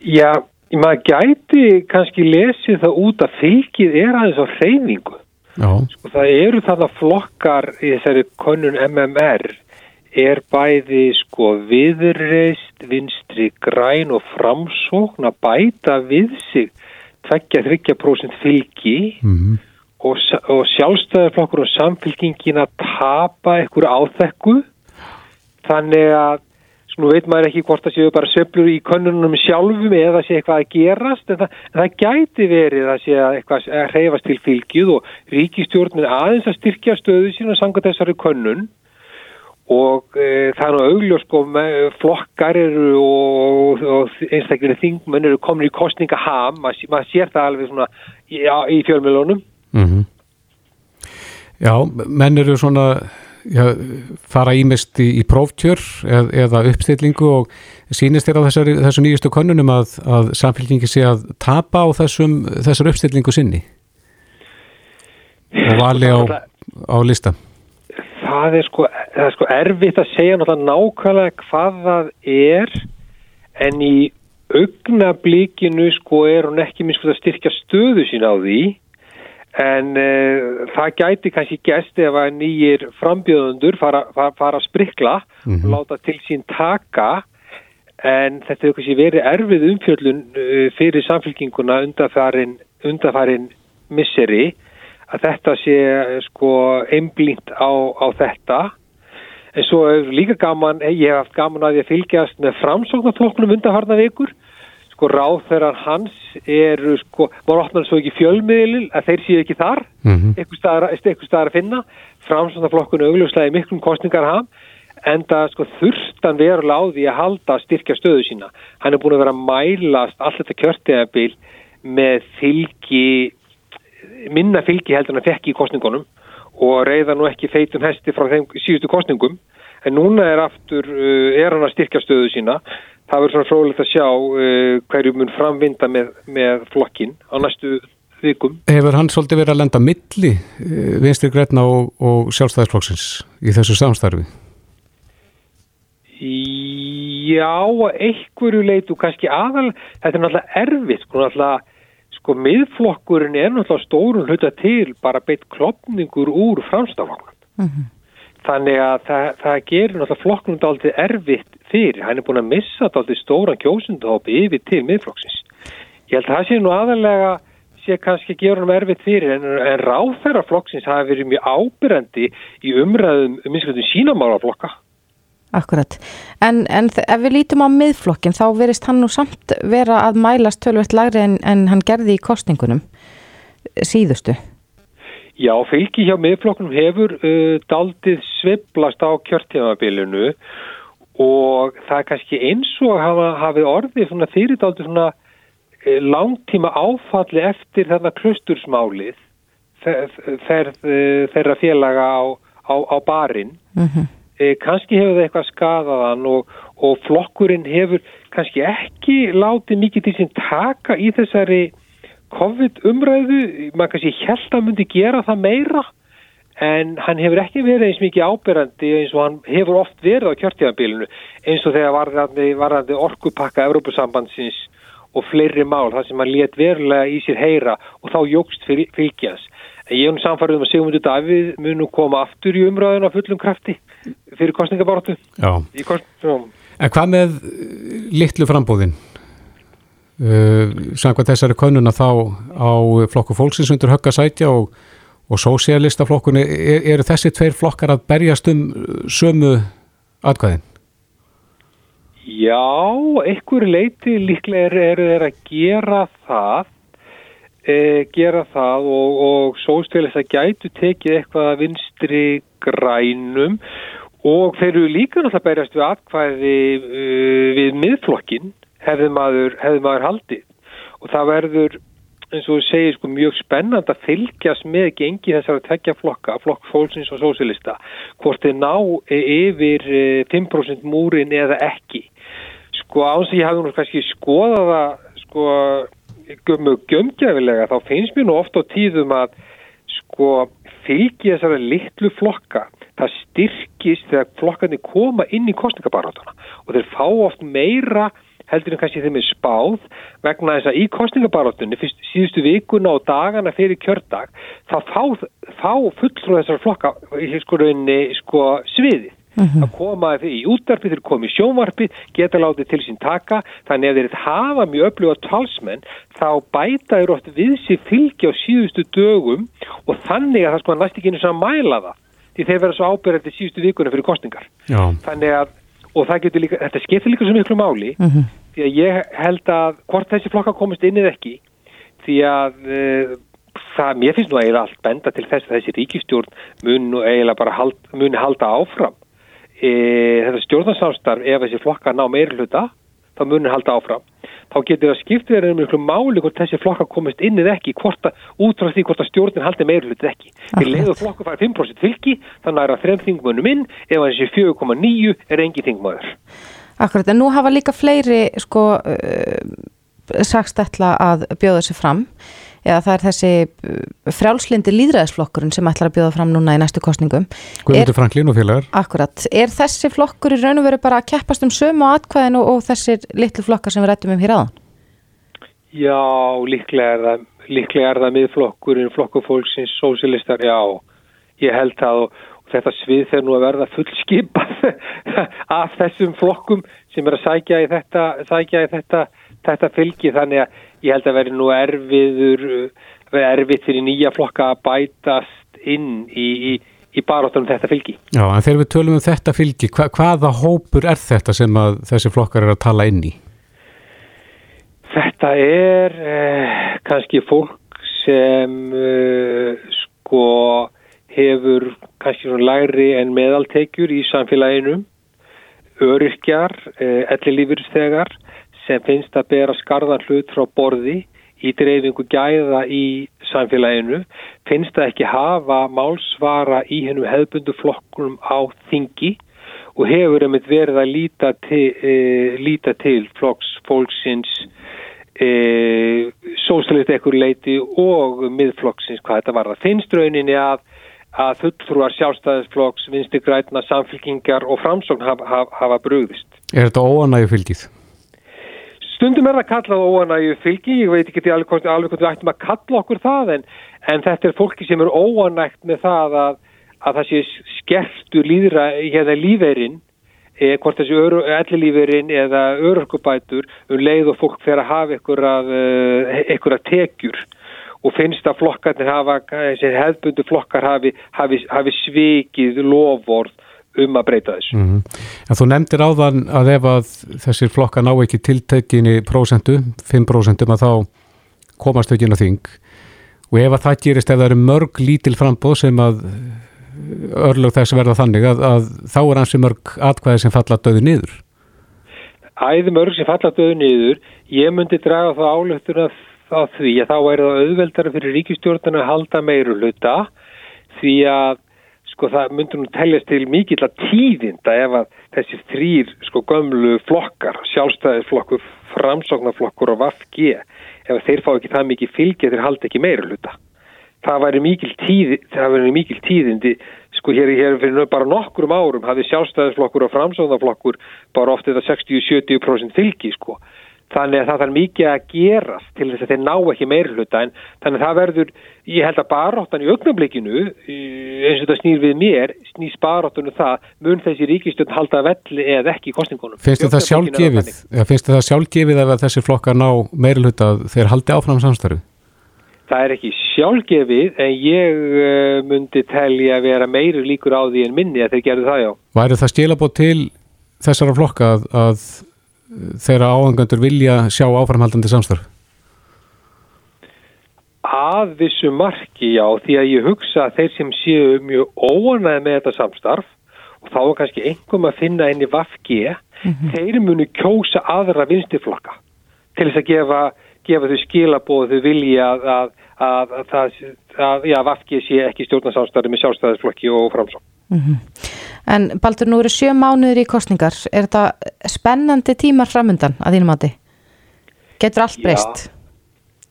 Já, maður gæti kannski lesið það út að fylgið er aðeins á hreyfingu. Sko, það eru þarna flokkar í þessari konun MMR er bæði sko viðreist, vinstri, græn og framsókn að bæta við sig 2-3% fylgi mm -hmm. og, og sjálfstæðarflokkur og samfylgingin að tapa einhverju áþekku þannig að nú veit maður ekki hvort það séu bara söflur í könnunum sjálfum eða sé eitthvað að gerast en það, en það gæti verið að sé að eitthvað að hreyfast til fylgið og ríkistjórnir aðeins að styrkja stöðu sína sanga þessari könnun. Og e, það er nú augljós sko flokkar eru og, og einstaklega þingmenn eru komin í kostningaham, maður, maður sér það alveg svona já, í fjölmjölunum mm -hmm. Já, menn eru svona já, fara ímest í, í próftjör eð, eða uppstillingu og sínist þér á þessari, þessu nýjustu konunum að, að samfélkingi sé að tapa á þessum, þessar uppstillingu sinni? Og vali á, á lista? Það er sko, það er sko erfitt að segja nákvæmlega hvað það er en í augnablíkinu sko er hún ekki minnst að styrkja stöðu sín á því en uh, það gæti kannski gæst ef að nýjir frambjöðundur fara, fara, fara að sprikla mm -hmm. og láta til sín taka. En þetta hefur kannski verið erfið umfjöldun uh, fyrir samfélkinguna undarfærin, undarfærin misseri að þetta sé sko einblínt á, á þetta. En svo er líka gaman, ég hef haft gaman að ég fylgjast með framsóknarflokknum undarfarna vikur sko ráð þegar hans eru sko, maður opnar svo ekki fjölmiðlil að þeir séu ekki þar. Mm -hmm. eitthvað staðar, að finna. Framsvöndaflokkunu augljóslega í miklum kostningar ham en það sko þurftan verulega á því að halda að styrkja stöðu sína. Hann er búin að vera að mælast allt þetta kjörtegabil með fylgi minna fylgi heldur en að fekki í kostningunum og reyða nú ekki feitum hesti frá þeim síðustu kostningum en núna er aftur, uh, er hann að styrkja stöðu sína það verður svona frólægt að sjá uh, hverju mun framvinda með, með flokkin á næstu vikum. Hefur hann svolítið verið að lenda milli uh, vinstri græna og, og sjálfstæðisflokksins í þessu samstarfi? Já, einhverju leitu kannski aðal, þetta er náttúrulega erfitt, sko náttúrulega, sko miðflokkurinn er náttúrulega stórun hluta til bara beitt klopningur úr framstaflokkur. Mm -hmm. Þannig að það, það gerir náttúrulega flokknum dálítið erfitt fyrir. Hann er búin að missa dálítið stóran kjósundahópi yfir til miðflokksins. Ég held að það sé nú aðalega sé kannski að gera hann erfitt fyrir en, en ráðferðarflokksins hafi verið mjög ábyrjandi í umræðum um minnskjöldum sínamálaflokka. Akkurat. En, en ef við lítum á miðflokkin þá verist hann nú samt vera að mælast tölvert lagri en, en hann gerði í kostningunum síðustu. Já, fylgi hjá miðflokknum hefur uh, daldið sveplast á kjörtímabilinu og það er kannski eins og hafa, hafi orðið svona fyrirtáldi svona e, langtíma áfalli eftir þarna klustursmálið ferð þeirra félaga á, á, á barinn. Mm -hmm. kannski hefur það eitthvað skadaðan og, og flokkurinn hefur kannski ekki látið mikið til sín taka í þessari COVID umræðu, maður kannski held að myndi gera það meira en hann hefur ekki verið eins mikið ábyrrandi eins og hann hefur oft verið á kjörtíðanbílinu eins og þegar varðandi, varðandi orkupakka Európusambandsins og fleiri mál þar sem hann let verulega í sér heyra og þá jógst fylgjans. En ég hef samfarið um að Sigmundur Davíð munu koma aftur í umræðinu á fullum krafti fyrir kostningabortu. Já. Kost, en hvað með litlu frambóðin? Uh, Samkvæmt þessari konuna þá á flokku fólksins undir höggasætja og og sósialistaflokkunni, er, eru þessi tveir flokkar að berjast um sömu atkvæðin? Já, einhver leiti líklega eru þeir að gera það e, gera það og, og sósialista gætu tekið eitthvað að vinstri grænum og þeir eru líka náttúrulega berjast við atkvæði uh, við miðflokkin hefði maður, hefði maður haldið og það verður eins og þú segir sko mjög spennand að fylgjast með gengi þessar að tekja flokka, flokk fólksins og sósilista, hvort þeir ná yfir 5% eh, múrin eða ekki. Sko áns að ég hafði nú kannski skoðað að sko mjög gömgjafilega þá finnst mér nú ofta á tíðum að sko fylgi þessara litlu flokka það styrkist þegar flokkarnir koma inn í kostningabarátuna og þeir fá oft meira heldur en kannski þeim er spáð vegna þess að í kostningabarátunni fyrst síðustu vikuna og dagana fyrir kjördag þá fá, fá fulltrú þessar flokka í sko, sko sviðið. Uh mhm. -huh. að koma í útdarpi, þeir komi í sjónvarpi geta látið til sín taka þannig að þeir hafa mjög öfluga talsmenn þá bæta þeir oft við sér fylgi á síðustu dögum og þannig að það sko næst ekki einu saman mæla það því þeir vera svo ábyrðandi síðustu vikuna fyrir kostningar Já. þannig að og það getur líka, þetta skiptir líka svo miklu máli uh mhm. -huh því að ég held að hvort þessi flokka komist inn eða ekki því að uh, það, mér finnst nú eiginlega allt benda til þess að þessi ríkistjórn mun nú eiginlega bara hald, muni halda áfram. E, þetta stjórnarsánstarf ef þessi flokka ná meir hluta þá muni halda áfram. Þá getur það skiptið verið um einhverju máli hvort þessi flokka komist inn eða ekki að, út frá því hvort að stjórnin haldi meir hluta ekki. Því leiðu flokku fara 5% fylgi þannig að það er að þrejum þingmönnum inn ef þessi 4,9 er engi þingmöður Akkurat, en nú hafa líka fleiri sko uh, sagst ætla að bjóða sér fram eða það er þessi uh, frjálslindi líðræðisflokkurinn sem ætlar að bjóða fram núna í næstu kostningum. Guðmundur Franklín og félagar. Akkurat, er þessi flokkur í raun og veru bara að keppast um sömu á atkvæðinu og þessir litlu flokkar sem við rættum um hér aðan? Já, líklega er það, líklega er það miðflokkurinn, flokkufólksins, sósilistar, já, ég held það og þetta svið þegar nú að verða fullskipað af þessum flokkum sem er að sækja í þetta, sækja í þetta, þetta fylgi þannig að ég held að veri nú erfiður, erfið fyrir nýja flokka að bætast inn í, í, í baróttunum þetta fylgi. Já, en þegar við tölum um þetta fylgi, hva, hvaða hópur er þetta sem að þessi flokkar er að tala inn í? Þetta er eh, kannski fólk sem eh, sko hefur kannski svona lagri en meðaltekjur í samfélaginu, öryrkjar, eh, ellilífurstegar sem finnst að bera skarðan hlut frá borði í dreifingu gæða í samfélaginu, finnst að ekki hafa málsvara í hennum hefbundu flokkunum á þingi og hefur einmitt verið að líta til, e, líta til flokks fólksins e, sósalist ekkur leiti og miðflokksins hvað þetta var. Það finnst rauninni að að fulltrúar sjálfstæðisflokks, vinsti grætna, samfélkingar og framsókn hafa, hafa, hafa brugðist. Er þetta óanægu fylgið? Stundum er það kallað óanægu fylgið, ég veit ekki alveg hvort við ættum að kalla okkur það en, en þetta er fólki sem er óanægt með það að, að það sé skertu líðra hérna líferinn e, hvort þessi ellilíferinn eða örörkubætur um leið og fólk fyrir að hafa einhverja tekjur og finnst að flokkarnir hafa, hefðbundu flokkar hafi, hafi, hafi svikið lofvort um að breyta þessu. Mm -hmm. En þú nefndir áðan að ef að þessir flokkar ná ekki tiltekinni prósentu, 5% að þá komast inn á þing og ef að það gerist ef það eru mörg lítil frambóð sem að örlög þess verða þannig að, að þá er hansi mörg atkvæði sem falla döðu niður? Æði mörg sem falla döðu niður, ég myndi draga þá álöftuna á því að þá er það auðveldara fyrir ríkistjórnana að halda meiru hluta því að sko það myndur nú teljast til mikill að tíðinda ef að þessi þrýr sko gömlu flokkar, sjálfstæðisflokkur, framsóknarflokkur og vafgi, ef þeir fá ekki það mikið fylgja þeir halda ekki meira hluta. Það væri mikil, tíð, það mikil tíðindi, sko hér, hér fyrir bara nokkrum árum hafði sjálfstæðisflokkur og framsóknarflokkur bara oft þetta 60-70% fylgi sko þannig að það þarf mikið að gerast til þess að þeir ná ekki meir hluta en þannig að það verður, ég held að baróttan í augnablikinu, eins og þetta snýr við mér, snýst baróttunum það mun þessi ríkistjórn halda velli eða ekki í kostningunum. Finnst þetta sjálfgefið ja, finnst þetta sjálfgefið ef þessi flokkar ná meir hluta þeir haldi áfram samstarfi? Það er ekki sjálfgefið en ég uh, myndi telja að vera meiri líkur á því en minni að þeir gerðu það já. Væri það stílabót til þessara flokka að, að þeirra áhengandur vilja sjá áframhaldandi samstarf? Að vissu marki, já, því að ég hugsa að þeir sem séu mjög óanæði með þetta samstarf og þá er kannski einhverjum að finna enni vafgi, mm -hmm. þeir munu kjósa aðra vinstiflokka til þess að gefa, gefa þau skilabóð þau vilja að, að, að, að vafgi sé ekki stjórnarsamstarfi með sjálfstæðisflokki og framsók. Mm -hmm. En Baldur, nú eru sjö mánuður í kostningar. Er þetta spennandi tímar framöndan að þínum átti? Getur allt breyst? Já,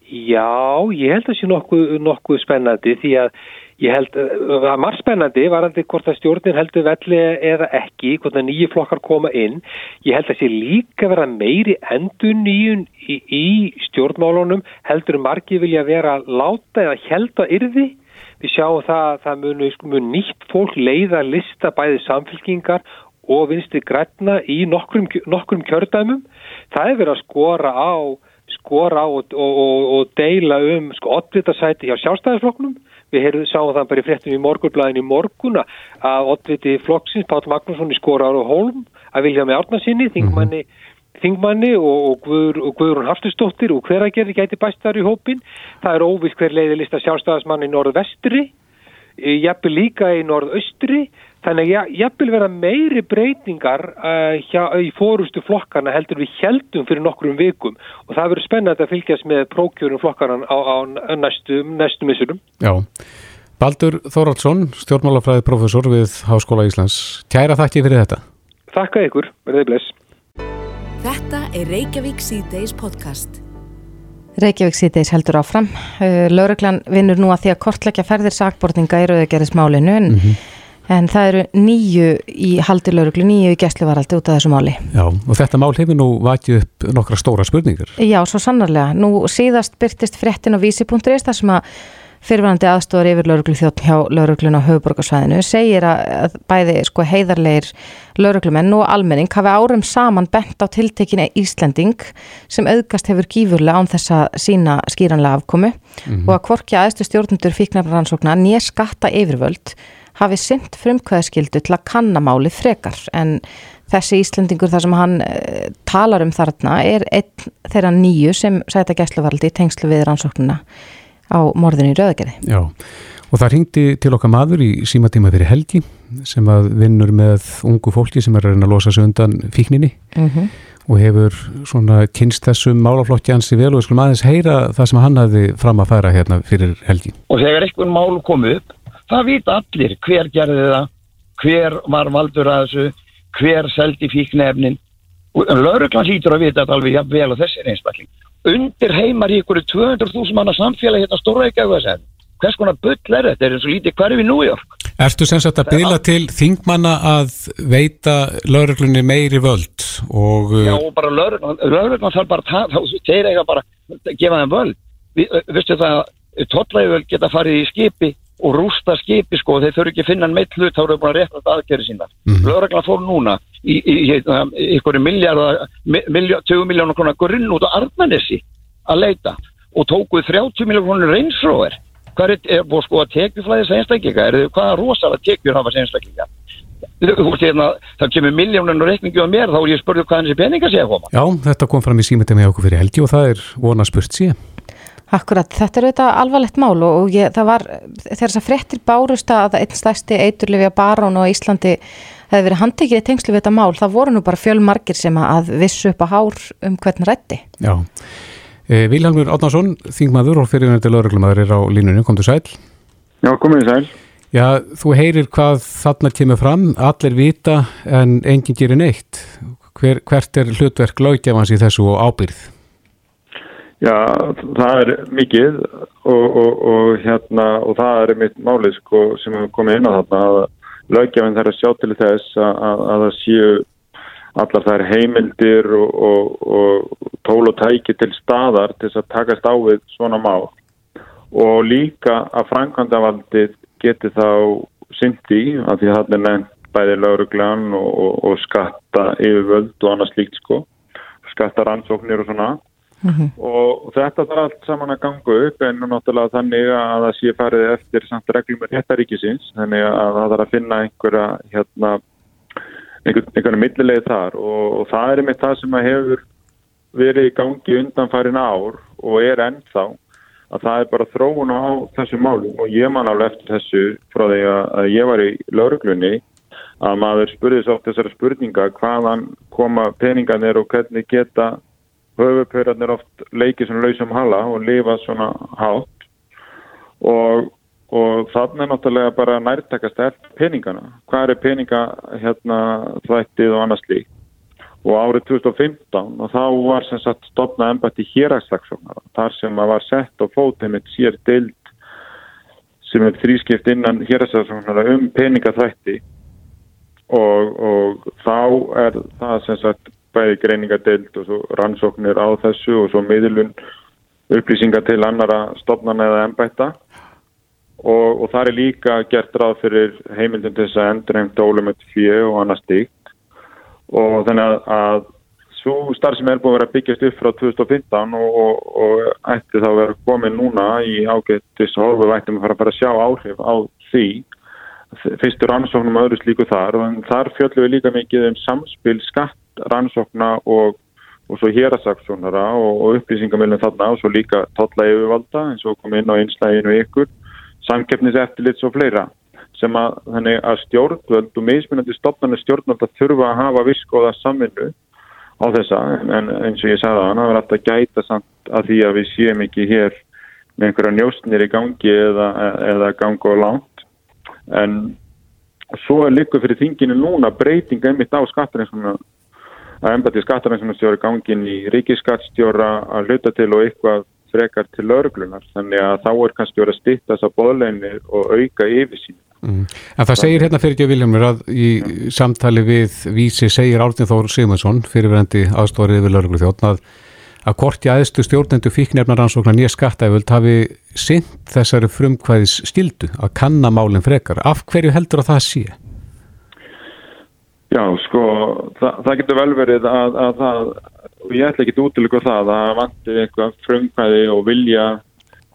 já, ég held að það sé nokkuð, nokkuð spennandi því að ég held að það marg spennandi var að hvort að stjórnin heldur velli eða ekki, hvort að nýju flokkar koma inn. Ég held að það sé líka vera meiri endur nýjun í, í stjórnmálunum heldur margi vilja vera láta eða held að yrði Við sjáum það að það munu, munu nýtt fólk leiða lista bæði samfélkingar og vinsti grætna í nokkrum, nokkrum kjördæmum. Það er verið að skora á, skora á og, og, og, og deila um sko oddvitasæti hjá sjálfstæðisflokknum. Við heyrðum, sáum það bara í fréttum í morgurblæðin í morguna að oddviti flokksins, Pál Magnússon í Skorar og Holm, að vilja með árnarsinni, þingmanni mm -hmm þingmanni og, og, Guður, og Guðrún Haftustóttir og hver að gerði gæti bæstar í hópin. Það er óviss hver leiði lista sjálfstæðismann í norðvestri, jafnvel líka í norðaustri, þannig að jafnvel vera meiri breytingar uh, hjá, í fórustu flokkana heldur við heldum fyrir nokkrum vikum og það verður spennandi að fylgjast með prókjörnum flokkanan á, á næstu, næstu missurum. Já. Baldur Þóraldsson, stjórnmálafræði professor við Háskóla Íslands. Kæra þakki fyrir þetta. Þakka ykkur, verðið bless. Þetta er Reykjavík C-Days podcast. Reykjavík C-Days heldur áfram. Uh, Lauruglan vinnur nú að því að kortleggja ferðir sakbortninga í rauðgerðismálinu en, mm -hmm. en það eru nýju í haldi lauruglu, nýju í gæsluvaraldi út af þessu máli. Já, og þetta mál hefur nú vakið upp nokkra stóra spurningar. Já, svo sannarlega. Nú síðast byrtist fréttin á vísi.is þar sem að fyrirvændi aðstofar yfir lauruglu þjótt hjá lauruglun á höfuborgarsvæðinu segir að bæði sko heiðarleir lauruglumenn og almenning hafi árum saman bent á tiltekinni Íslending sem auðgast hefur gífurlega án þess að sína skýranlega afkomi mm -hmm. og að kvorkja aðstu stjórnundur fíknarrannsóknar nýja skatta yfirvöld hafi synd frumkvæðskildu til að kannamáli frekar en þessi Íslendingur þar sem hann e, talar um þarna er einn þeirra nýju sem sæta gæsluvaraldi í tengslu við rannsóknuna á morðinu í Rauðagerði. Já, og það ringdi til okkar maður í símatíma fyrir helgi sem að vinnur með ungu fólki sem er að reyna að losa sig undan fíkninni mm -hmm. og hefur svona kynst þessum málaflokki hansi vel og við skulum aðeins heyra það sem hann hafði fram að færa hérna fyrir helgi. Og þegar eitthvað mál komið upp, það vita allir hver gerði það, hver var valdur að þessu, hver seldi fíknefnin og lauruglan hlýtur að vita þetta alveg ja, vel og þessir einstakling undir heimar í ykkur 200.000 manna samfélagi hérna Stórreikjaðu hvers konar bull er þetta, er eins og lítið hverfi í New York? Erstu sem sagt að byggla til þingmanna að veita lauruglunni meiri völd og Já, og bara lauruglan þarf bara þá þeir eiga bara að gefa þeim völd. Vistu það, tóttlægvöld geta farið í skipi og rústa skipi sko, þeir þurfi ekki að finna meitt hlut þá eru þau búin að rétta þetta aðgerði sína mm -hmm. lauruglan fór núna í, ykkur miljard, miljard 20 miljónar konar grunn út á Arnanessi að leita og tókuð 30 miljónar konar reynsróver hvað er, er búið sko að tekjuflæðis einstaklinga, er þau hvaða rosalega tekjur hafa einstaklinga hérna, það kemur miljónun og reikningu á mér þá er ég spurðið hvað þessi peninga sé að koma. Já, þetta kom fram í símeti með okkur fyrir helgi og það er vona spurt síðan Akkurat, þetta er auðvitað alvarlegt mál og, og ég, það var þegar þess að frettir bárust að einn stærsti eiturlifja barón á Íslandi hefði verið handtekið í tengslu við þetta mál, það voru nú bara fjölmarkir sem að vissu upp að hár um hvern rætti. Já, e, Vilhelmur Átnarsson, þingmaður og fyrirvenandi lögreglumæður er á línunum, kom til sæl. Já, komið sæl. Já, þú heyrir hvað þarna kemur fram, allir vita en enginn gerir neitt. Hver, hvert er hlutverk lögjafans í þessu ábyrð? Já, það er mikið og, og, og, hérna, og það er mitt málið sko, sem hefur komið inn á þarna að lögjafinn þarf að sjá til þess að, að, að það séu allar þær heimildir og tól og tæki til staðar til þess að takast á við svona mál. Og líka að framkvæmdavaldið geti þá syndi að því að það er nefnt bæði lauruglan og skatta yfirvöld og annað slíkt sko skatta rannsóknir og svona Mm -hmm. og þetta þarf allt saman að ganga upp en náttúrulega þannig að það sé farið eftir samt reglum með réttaríkisins þannig að það þarf að finna einhverja hérna, einhver, einhverja millilegi þar og, og það er með það sem að hefur verið í gangi undan farin ár og er ennþá að það er bara þróun á þessu málum og ég man alveg eftir þessu frá því að ég var í lauruglunni að maður spurði svo oft þessara spurninga hvaðan koma peningarnir og hvernig geta höfupörarnir oft leikið svona lausum hala og lifa svona hátt og, og þannig er náttúrulega bara nærtakast eftir peningana. Hvað er peninga hérna þvættið og annars líkt? Og árið 2015 og þá var sem sagt stopnað ennbætti hérækslagsóknara þar sem að var sett og fótið með sér deild sem er þrískipt innan hérækslagsóknara um peningaþvætti og, og þá er það sem sagt bæði greiningadeild og svo rannsóknir á þessu og svo miðlun upplýsingar til annara stopnarna eða ennbætta og, og það er líka gert ráð fyrir heimildin til þess að endurheimt ólumett fjö og annað stíkt og þannig að, að svo starf sem er búin að vera byggjast upp frá 2015 og, og, og ætti þá vera komin núna í ágættis og við ættum að fara að fara að sjá áhrif á því. Fyrstur rannsóknum og öðru slíku þar. Og þar fjöldum við líka mikið um samspil skatt rannsókna og, og svo hérasaksónara og, og upplýsingamilin þarna og svo líka totla yfirvalda eins og kom inn á einslæginu ykkur, samkeppniseftilits og fleira sem að, að stjórnvöld og meðsmunandi stopnarnir stjórnvöld að þurfa að hafa viskóða samvinnu á þessa. En eins og ég sagði að hann hafa alltaf gæta samt að því að við séum ekki hér með einhverja njóstnir í gangi eða, eða gangi á langt. En svo er líka fyrir þinginu núna breytinga einmitt á skattarins að embati skattarænsumstjóri gangin í ríkiskattstjóra að hluta til og eitthvað frekar til örglunar þannig að þá er kannski verið að stýtta þessa bóðleinir og auka yfirsýn mm. En það segir hérna fyrir ekki að Viljamur að í mm. samtali við vísi segir Árnir Þór Sigmundsson fyrirverandi aðstórið við örglu þjóttn að að korti aðstu stjórnendu fíknefnaransóknar nýja skattæföld hafi synd þessari frumkvæðis stildu að kannamálinn frekar. Af hverju heldur að það sé? Já, sko, það, það getur vel verið að, að það, og ég ætla ekki að útlöku það, að það vantir eitthvað frumkvæði og vilja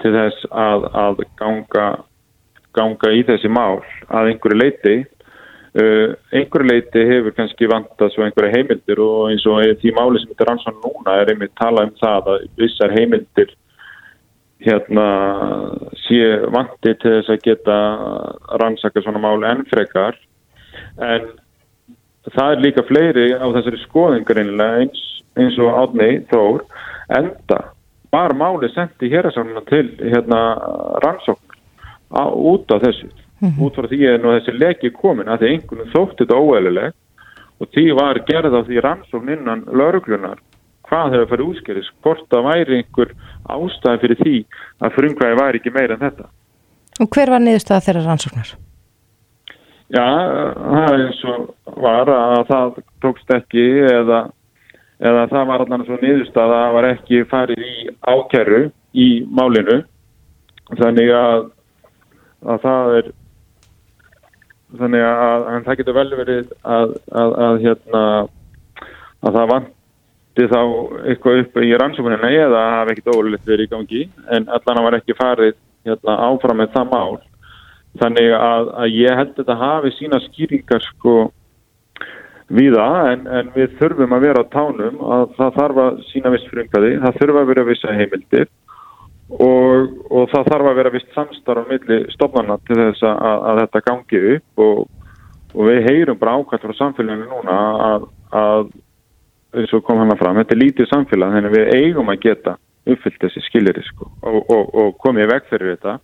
til þess að, að ganga, ganga í þessi mál að einhverju leiti. Uh, einhverju leiti hefur kannski vantast svo einhverju heimildir og eins og því máli sem þetta ansvann núna er einmitt talað um það að vissar heimildir hérna sé vanti til þess að geta rannsaka svona máli ennfrekar en það er líka fleiri á þessari skoðingar eins, eins og átni þór enda var máli sendi hérasána til hérna rannsókn á, út á þessu mm -hmm. út frá því að þessi leki komin að því einhvern þótti þetta óæðileg og því var gerð á því rannsókn innan lauruglunar hvað hefur farið útskjörðis hvort það væri einhver ástæði fyrir því að frumkvæði væri ekki meira en þetta Og hver var niðurstaða þeirra rannsóknar? Já, það er eins og var að það tókst ekki eða, eða það var allan svo niðurstað að það var ekki farið í ákerru í málinu. Þannig að, að það er þannig að, að það getur vel verið að, að hérna að það vanti þá eitthvað upp í rannsókunina eða hafa ekkit ólulegt verið í gangi. En allan að var ekki farið hérna, áfram með það mál þannig að, að ég held að þetta hafi sína skýringar sko við það en, en við þurfum að vera á tánum að það þarf að sína viss frumkvæði, það þurfa að vera vissa heimildir og, og það þarf að vera vist samstarf á milli stofnarna til þess að, að þetta gangi upp og, og við heyrum bara ákvæmt frá samfélaginu núna að, að eins og kom hann að fram, þetta er lítið samfélag þannig að við eigum að geta uppfyllt þessi skilir sko, og, og komið veg fyrir þetta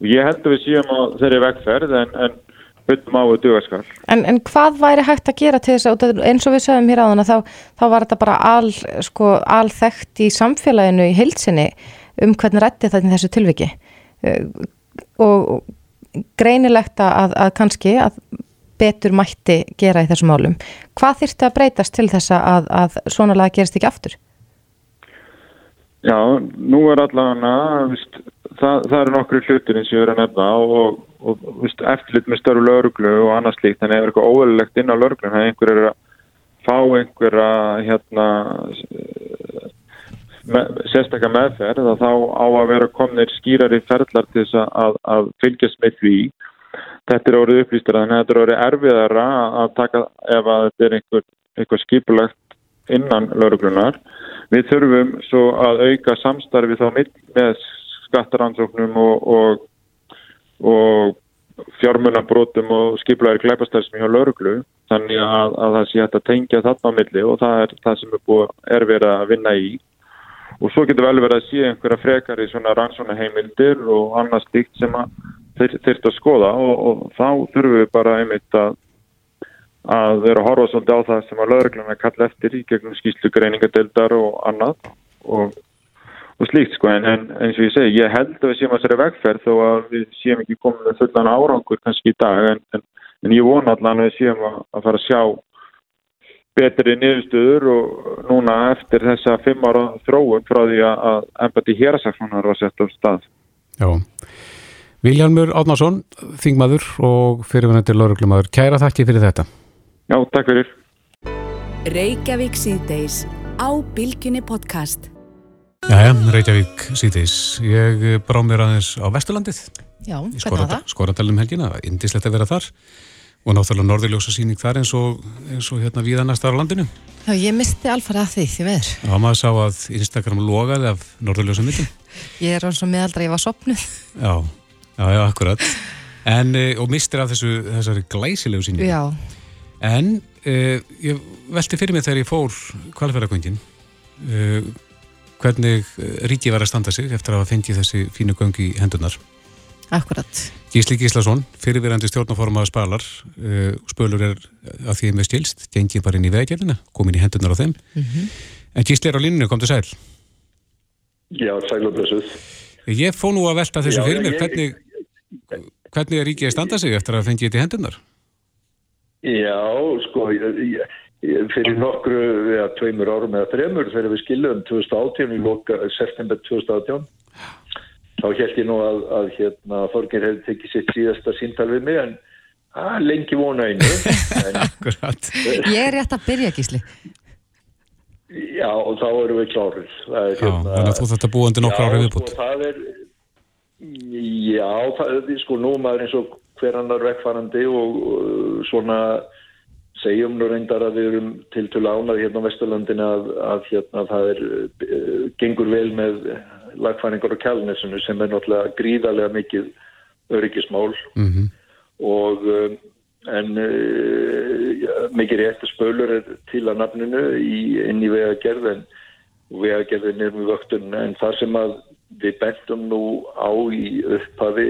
og ég held að við séum á þeirri vegferð en, en byttum á að duga skall. En, en hvað væri hægt að gera til þess að eins og við sögum hér á þann að þá, þá var þetta bara al, sko, alþekkt í samfélaginu í heilsinni um hvernig rætti þetta í þessu tilviki uh, og greinilegt að, að kannski að betur mætti gera í þessum málum. Hvað þyrfti að breytast til þess að, að svona laga gerist ekki aftur? Já, nú er allavega, það, það eru nokkru hlutir eins og ég er að nefna og, og, og eftirlit með störfu lauruglu og annars líkt, þannig að það er eitthvað óverulegt inn á lauruglun, þannig að einhver er að fá einhverja hérna, með, sérstaklega meðferð að þá á að vera komnir skýrari ferðlar til þess að, að fylgjast með því. Þetta er orðið upplýstur, þannig að þetta er orðið erfiðara að taka ef að þetta er einhver, einhver skipulagt innan lauruglunar Við þurfum svo að auka samstarfi þá með skattaransóknum og, og, og fjármunabrótum og skiplaðir glæpastæðsmi hjá lauruglu þannig að, að það sé að tengja þarna á milli og það er það sem er, búið, er verið að vinna í. Og svo getur vel verið að sé einhverja frekar í svona rannsónaheimildir og annað stíkt sem þeir þurft að skoða og, og þá þurfum við bara einmitt að að vera að horfa svolítið á það sem að lögregluna kalla eftir í gegnum skýslu greiningadeildar og annað. Og, og slíkt sko en, en eins og ég segi, ég held að við séum að þessari vegferð þó að við séum ekki komið með fullan árangur kannski í dag en, en, en ég vona allan að við séum að, að fara að sjá betri niðurstöður og núna eftir þessa fimm ára þróum frá því að ennbætti hérasaksónar var sett á stað. Já. Viljarmur Átnarsson, þingmaður og fyrirvunendir lauruglumadur, kæra þakki fyrir þetta. Já, takk fyrir. Reykjavík síðdeis á Bilginni podcast. Jæja, Reykjavík síðdeis. Ég brá mér aðeins á Vesturlandið. Já, hvernig var það? Skoradalum helgina, indislegt að vera þar og náttúrulega norðurljósa síning þar eins og, eins og hérna viða næstar á landinu. Já, ég misti alfarið að því því veður. Já, maður sá að Instagram logaði af norðurljósa myndin. Ég er alveg svo meðaldra, ég var sopnuð. Já, já, já, akkurat. En, eh, og mistir af þessu, þessari glæsilegu síningu. Já. En uh, ég velti fyrir mig þegar ég fór kvalfærakvöngin uh, eh, hvernig ríki var að standa sig eftir að hafa fengið þessi fínu göngi í hendunar. Akkurat. Gísli Gíslason, fyrirverandi stjórnaformaða spalar, uh, spölur er að því með stilst, gengið bara inn í vegjafina, komin í hendunar á þeim. Mm -hmm. En Gísli er á líninu, kom til sæl. Já, sæl og blessuð. Ég fó nú að velta þessu Já, fyrir mér, ég... hvernig, hvernig er ríkið að standa sig eftir að fengið þetta í hendunar? Já, sko, ég, ég, fyrir nokkru, við að tveimur árum eða þremur þegar við skilum 2018 í loka, september 2018 þá held ég nú að, að hérna, Þorgir hefði tekið sitt síðasta síntal við mig en að, lengi vona einu Akkurat. Ég er rétt að byrja, Gísli. Já, og þá erum við klárið hérna, Þannig að þú þetta búandi nokkru árið viðbútt Já, sko, það er Já, það er sko nú maður eins og hver annar vekkfarandi og, og svona segjum nú reyndar að við erum til til ánað hérna á Vesturlandinu að, að hérna það er uh, gengur vel með lagfæringar og kjálnesinu sem er náttúrulega gríðarlega mikið öryggismál mm -hmm. og um, en uh, mikið réttu spölur er til að nafninu í, inn í vegagerð en vegagerðin er með vöktun en það sem að við bentum nú á í upphafi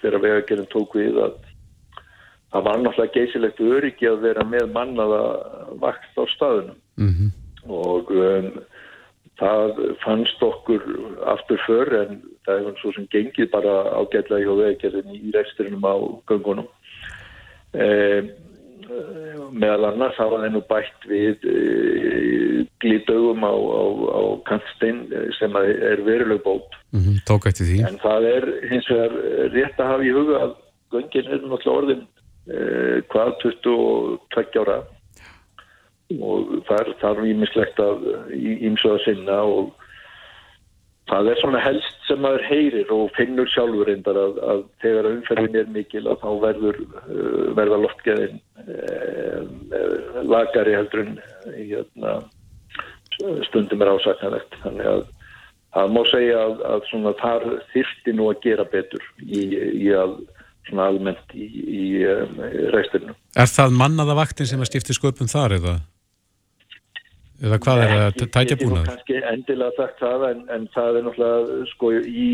þegar vegagerðin tók við að það var náttúrulega geysilegt öryggi að vera með mannaða vakt á staðunum mm -hmm. og um, það fannst okkur aftur för en það hefði svo sem gengið bara ágætlega hjá vegagerðin í resturinnum á gangunum um, meðal annars hafa þeir nú bætt við e, glítaugum á, á, á kantstein sem er veruleg bót. Mm -hmm, En það er hins vegar rétt að hafa í huga að göngin er náttúrulega orðin eh, hvað 22 ára. Og það er þarf ímislegt að ímsöða sinna og það er svona helst sem maður heyrir og finnur sjálfur reyndar að, að þegar umferðin er mikil að þá verður uh, verða loftgeðin uh, lagari heldur en hérna, stundum er ásaknarlegt þannig að það má segja að, að þar þyrfti nú að gera betur í, í að svona almennt í, í um, reisturinu. Er það mannaða vaktin sem að skipti sköpum þar eða? Eða hvað er að tækja búnaður? Kanski endilega sagt það en, en það er náttúrulega sko í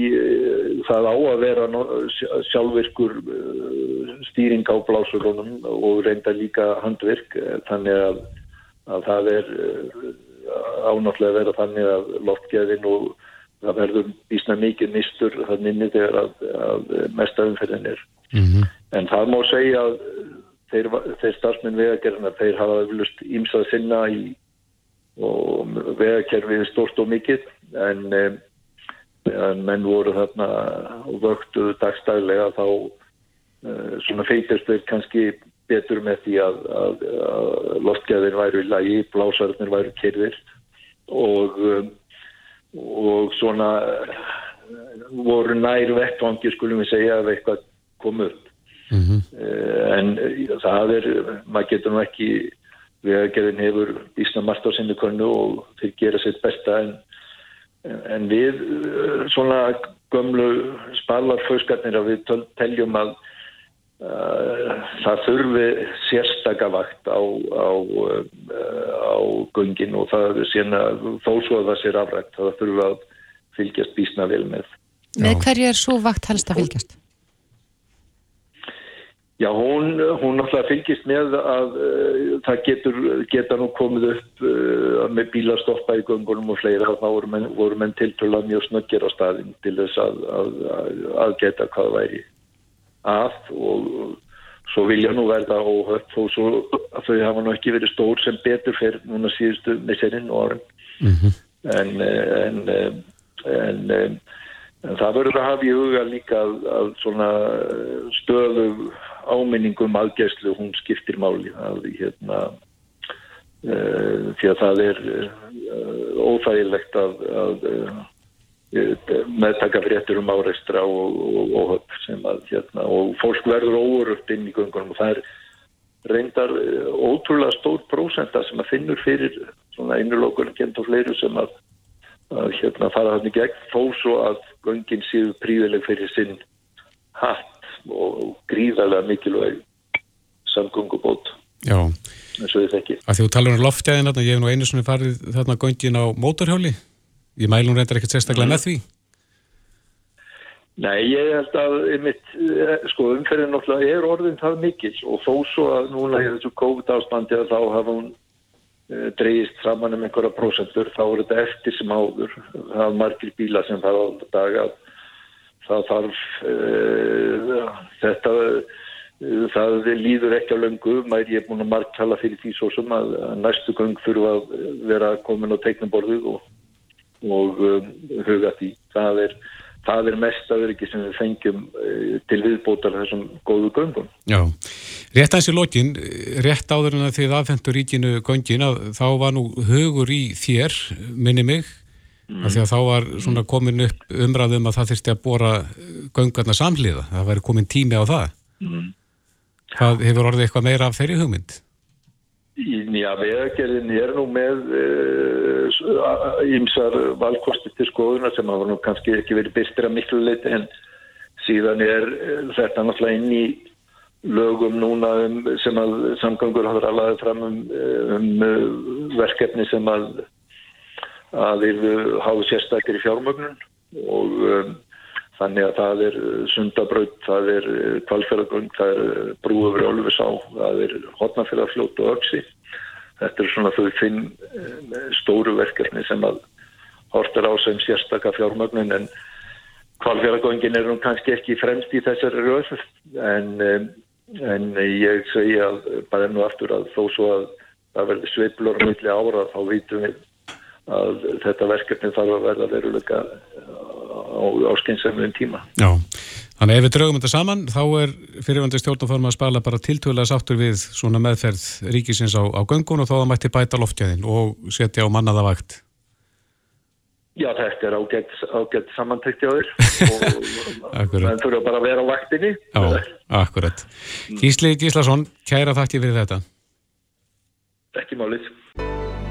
það á að vera sjálfvirkur uh, stýring á blásurunum og reynda líka handvirk þannig að, að það er uh, ánáttúrulega að vera þannig að loftgeðin og það verður ísna mikið mistur þannig að, að mestaumferðin er. Mm -hmm. En það má segja að þeir, þeir starfsmenn vegagerðina þeir hafa öflust ímsað sinna í vegakerfið er stort og mikill en, en menn voru þarna og vöktuðu dagstæðlega þá uh, svona feitast þeir kannski betur með því að, að, að loftgæðin væru í lagi, blásarðin væru kerðir og, og svona voru nær vettvangi skulum við segja ef eitthvað kom upp mm -hmm. en það er, maður getur nú ekki vegagerðin hefur ísna margt á sinni konu og þeir gera sitt besta en, en við eh, svona gömlu spalarföskarnir að við teljum að uh, það þurfi sérstakavakt á, á, á göngin og það er sína þó svo að það sé afrækt það þurfi að fylgjast bísna vel með. Með hverju er svo vakt helst að fylgjast? Já, hún, hún náttúrulega fylgist með að uh, það getur, geta nú komið upp uh, með bílastoppa í göngunum og fleira þá voru menn, menn tiltöla mjög snöggir á staðin til þess að, að, að, að geta hvað væri að og svo vilja nú verða óhöpp og svo þau hafa nú ekki verið stór sem betur fyrir núna síðustu misserinn og árum mm -hmm. en, en, en, en En það verður að hafa í huga líka að, að svona stöðu áminningum aðgæslu hún skiptir máli. Að, hérna, uh, því að það er uh, óþægilegt að, að uh, meðtaka fréttur um áreistra og, og, og að hérna, og fólk verður óurugt inn í göngunum. Og það er reyndar ótrúlega stór prósenta sem að finnur fyrir svona einulókur kent og fleiru sem að, að hérna fara hann í gegn þó svo að göngin séu príðileg fyrir sinn hatt og gríðarlega mikilvæg samgöngubót. Eins og þið þekki Þú talar um loftjæðin, ég hef nú einu svona farið þarna göngin á mótorhjóli. Ég mælum reyndar ekkert sérstaklega mm. með því. Nei, ég held að mitt, eh, sko, umferðin náttúrulega er orðin það mikil og þó svo að núna í þessu COVID ástandi að þá hafa hún e, dreyist saman um einhverja prósentur, þá er þetta eftir sem áður, það er margir bíla sem fara á þetta dag að það þarf uh, þetta uh, það líður ekki á löngu maður ég er búin að marktala fyrir því svo sem að, næstu göng þurfa að vera komin á teiknaborðu og, og um, huga því. Það er, það er mest að vera ekki sem við fengjum uh, til viðbótar þessum góðu göngum. Já, rétt aðeins í lokin rétt áður en að þið aðfendur ríkinu göngin að þá var nú hugur í þér, minni mig Mm. Því að þá var svona komin upp umræðum að það þurfti að bóra göngarna samhliða, það væri komin tími á það. Mm. Hvað hefur orðið eitthvað meira af þeirri hugmynd? Já, veðagerðin er nú með ímsar uh, valkosti til skoðuna sem hafa nú kannski ekki verið byrstir að miklu leiti en síðan er uh, þetta náttúrulega inn í lögum núna um, sem að samgangur hafa alveg fram um, um verkefni sem að að þeir hafa sérstakir í fjármögnun og um, þannig að það er sundabraut, það er kvalfjörðagöng, það er brúöfri Olfisá, það er hotnafjörðarfljót og öksi. Þetta er svona þau finn stóru verkefni sem að hortar á sem sérstakka fjármögnun en kvalfjörðagöngin er nú kannski ekki fremst í þessari röð en, en ég segja bara og aftur að þó svo að það verður sveiblur milli ára þá vitum við að þetta verkefni þarf að verða veruleika á, á skynsamlegin tíma. Já, þannig ef við draugum þetta saman þá er fyrirvöndi stjórnaforma að spala bara tiltöðlega sáttur við svona meðferð ríkisins á, á göngun og þá það mætti bæta loftjæðin og setja á mannaða vakt. Já, þetta er ágætt, ágætt samantækt hjá þér og það þurfa bara að vera á vaktinni. Já, akkurat. Gísli Gíslason, kæra þakki fyrir þetta. Ekki málið.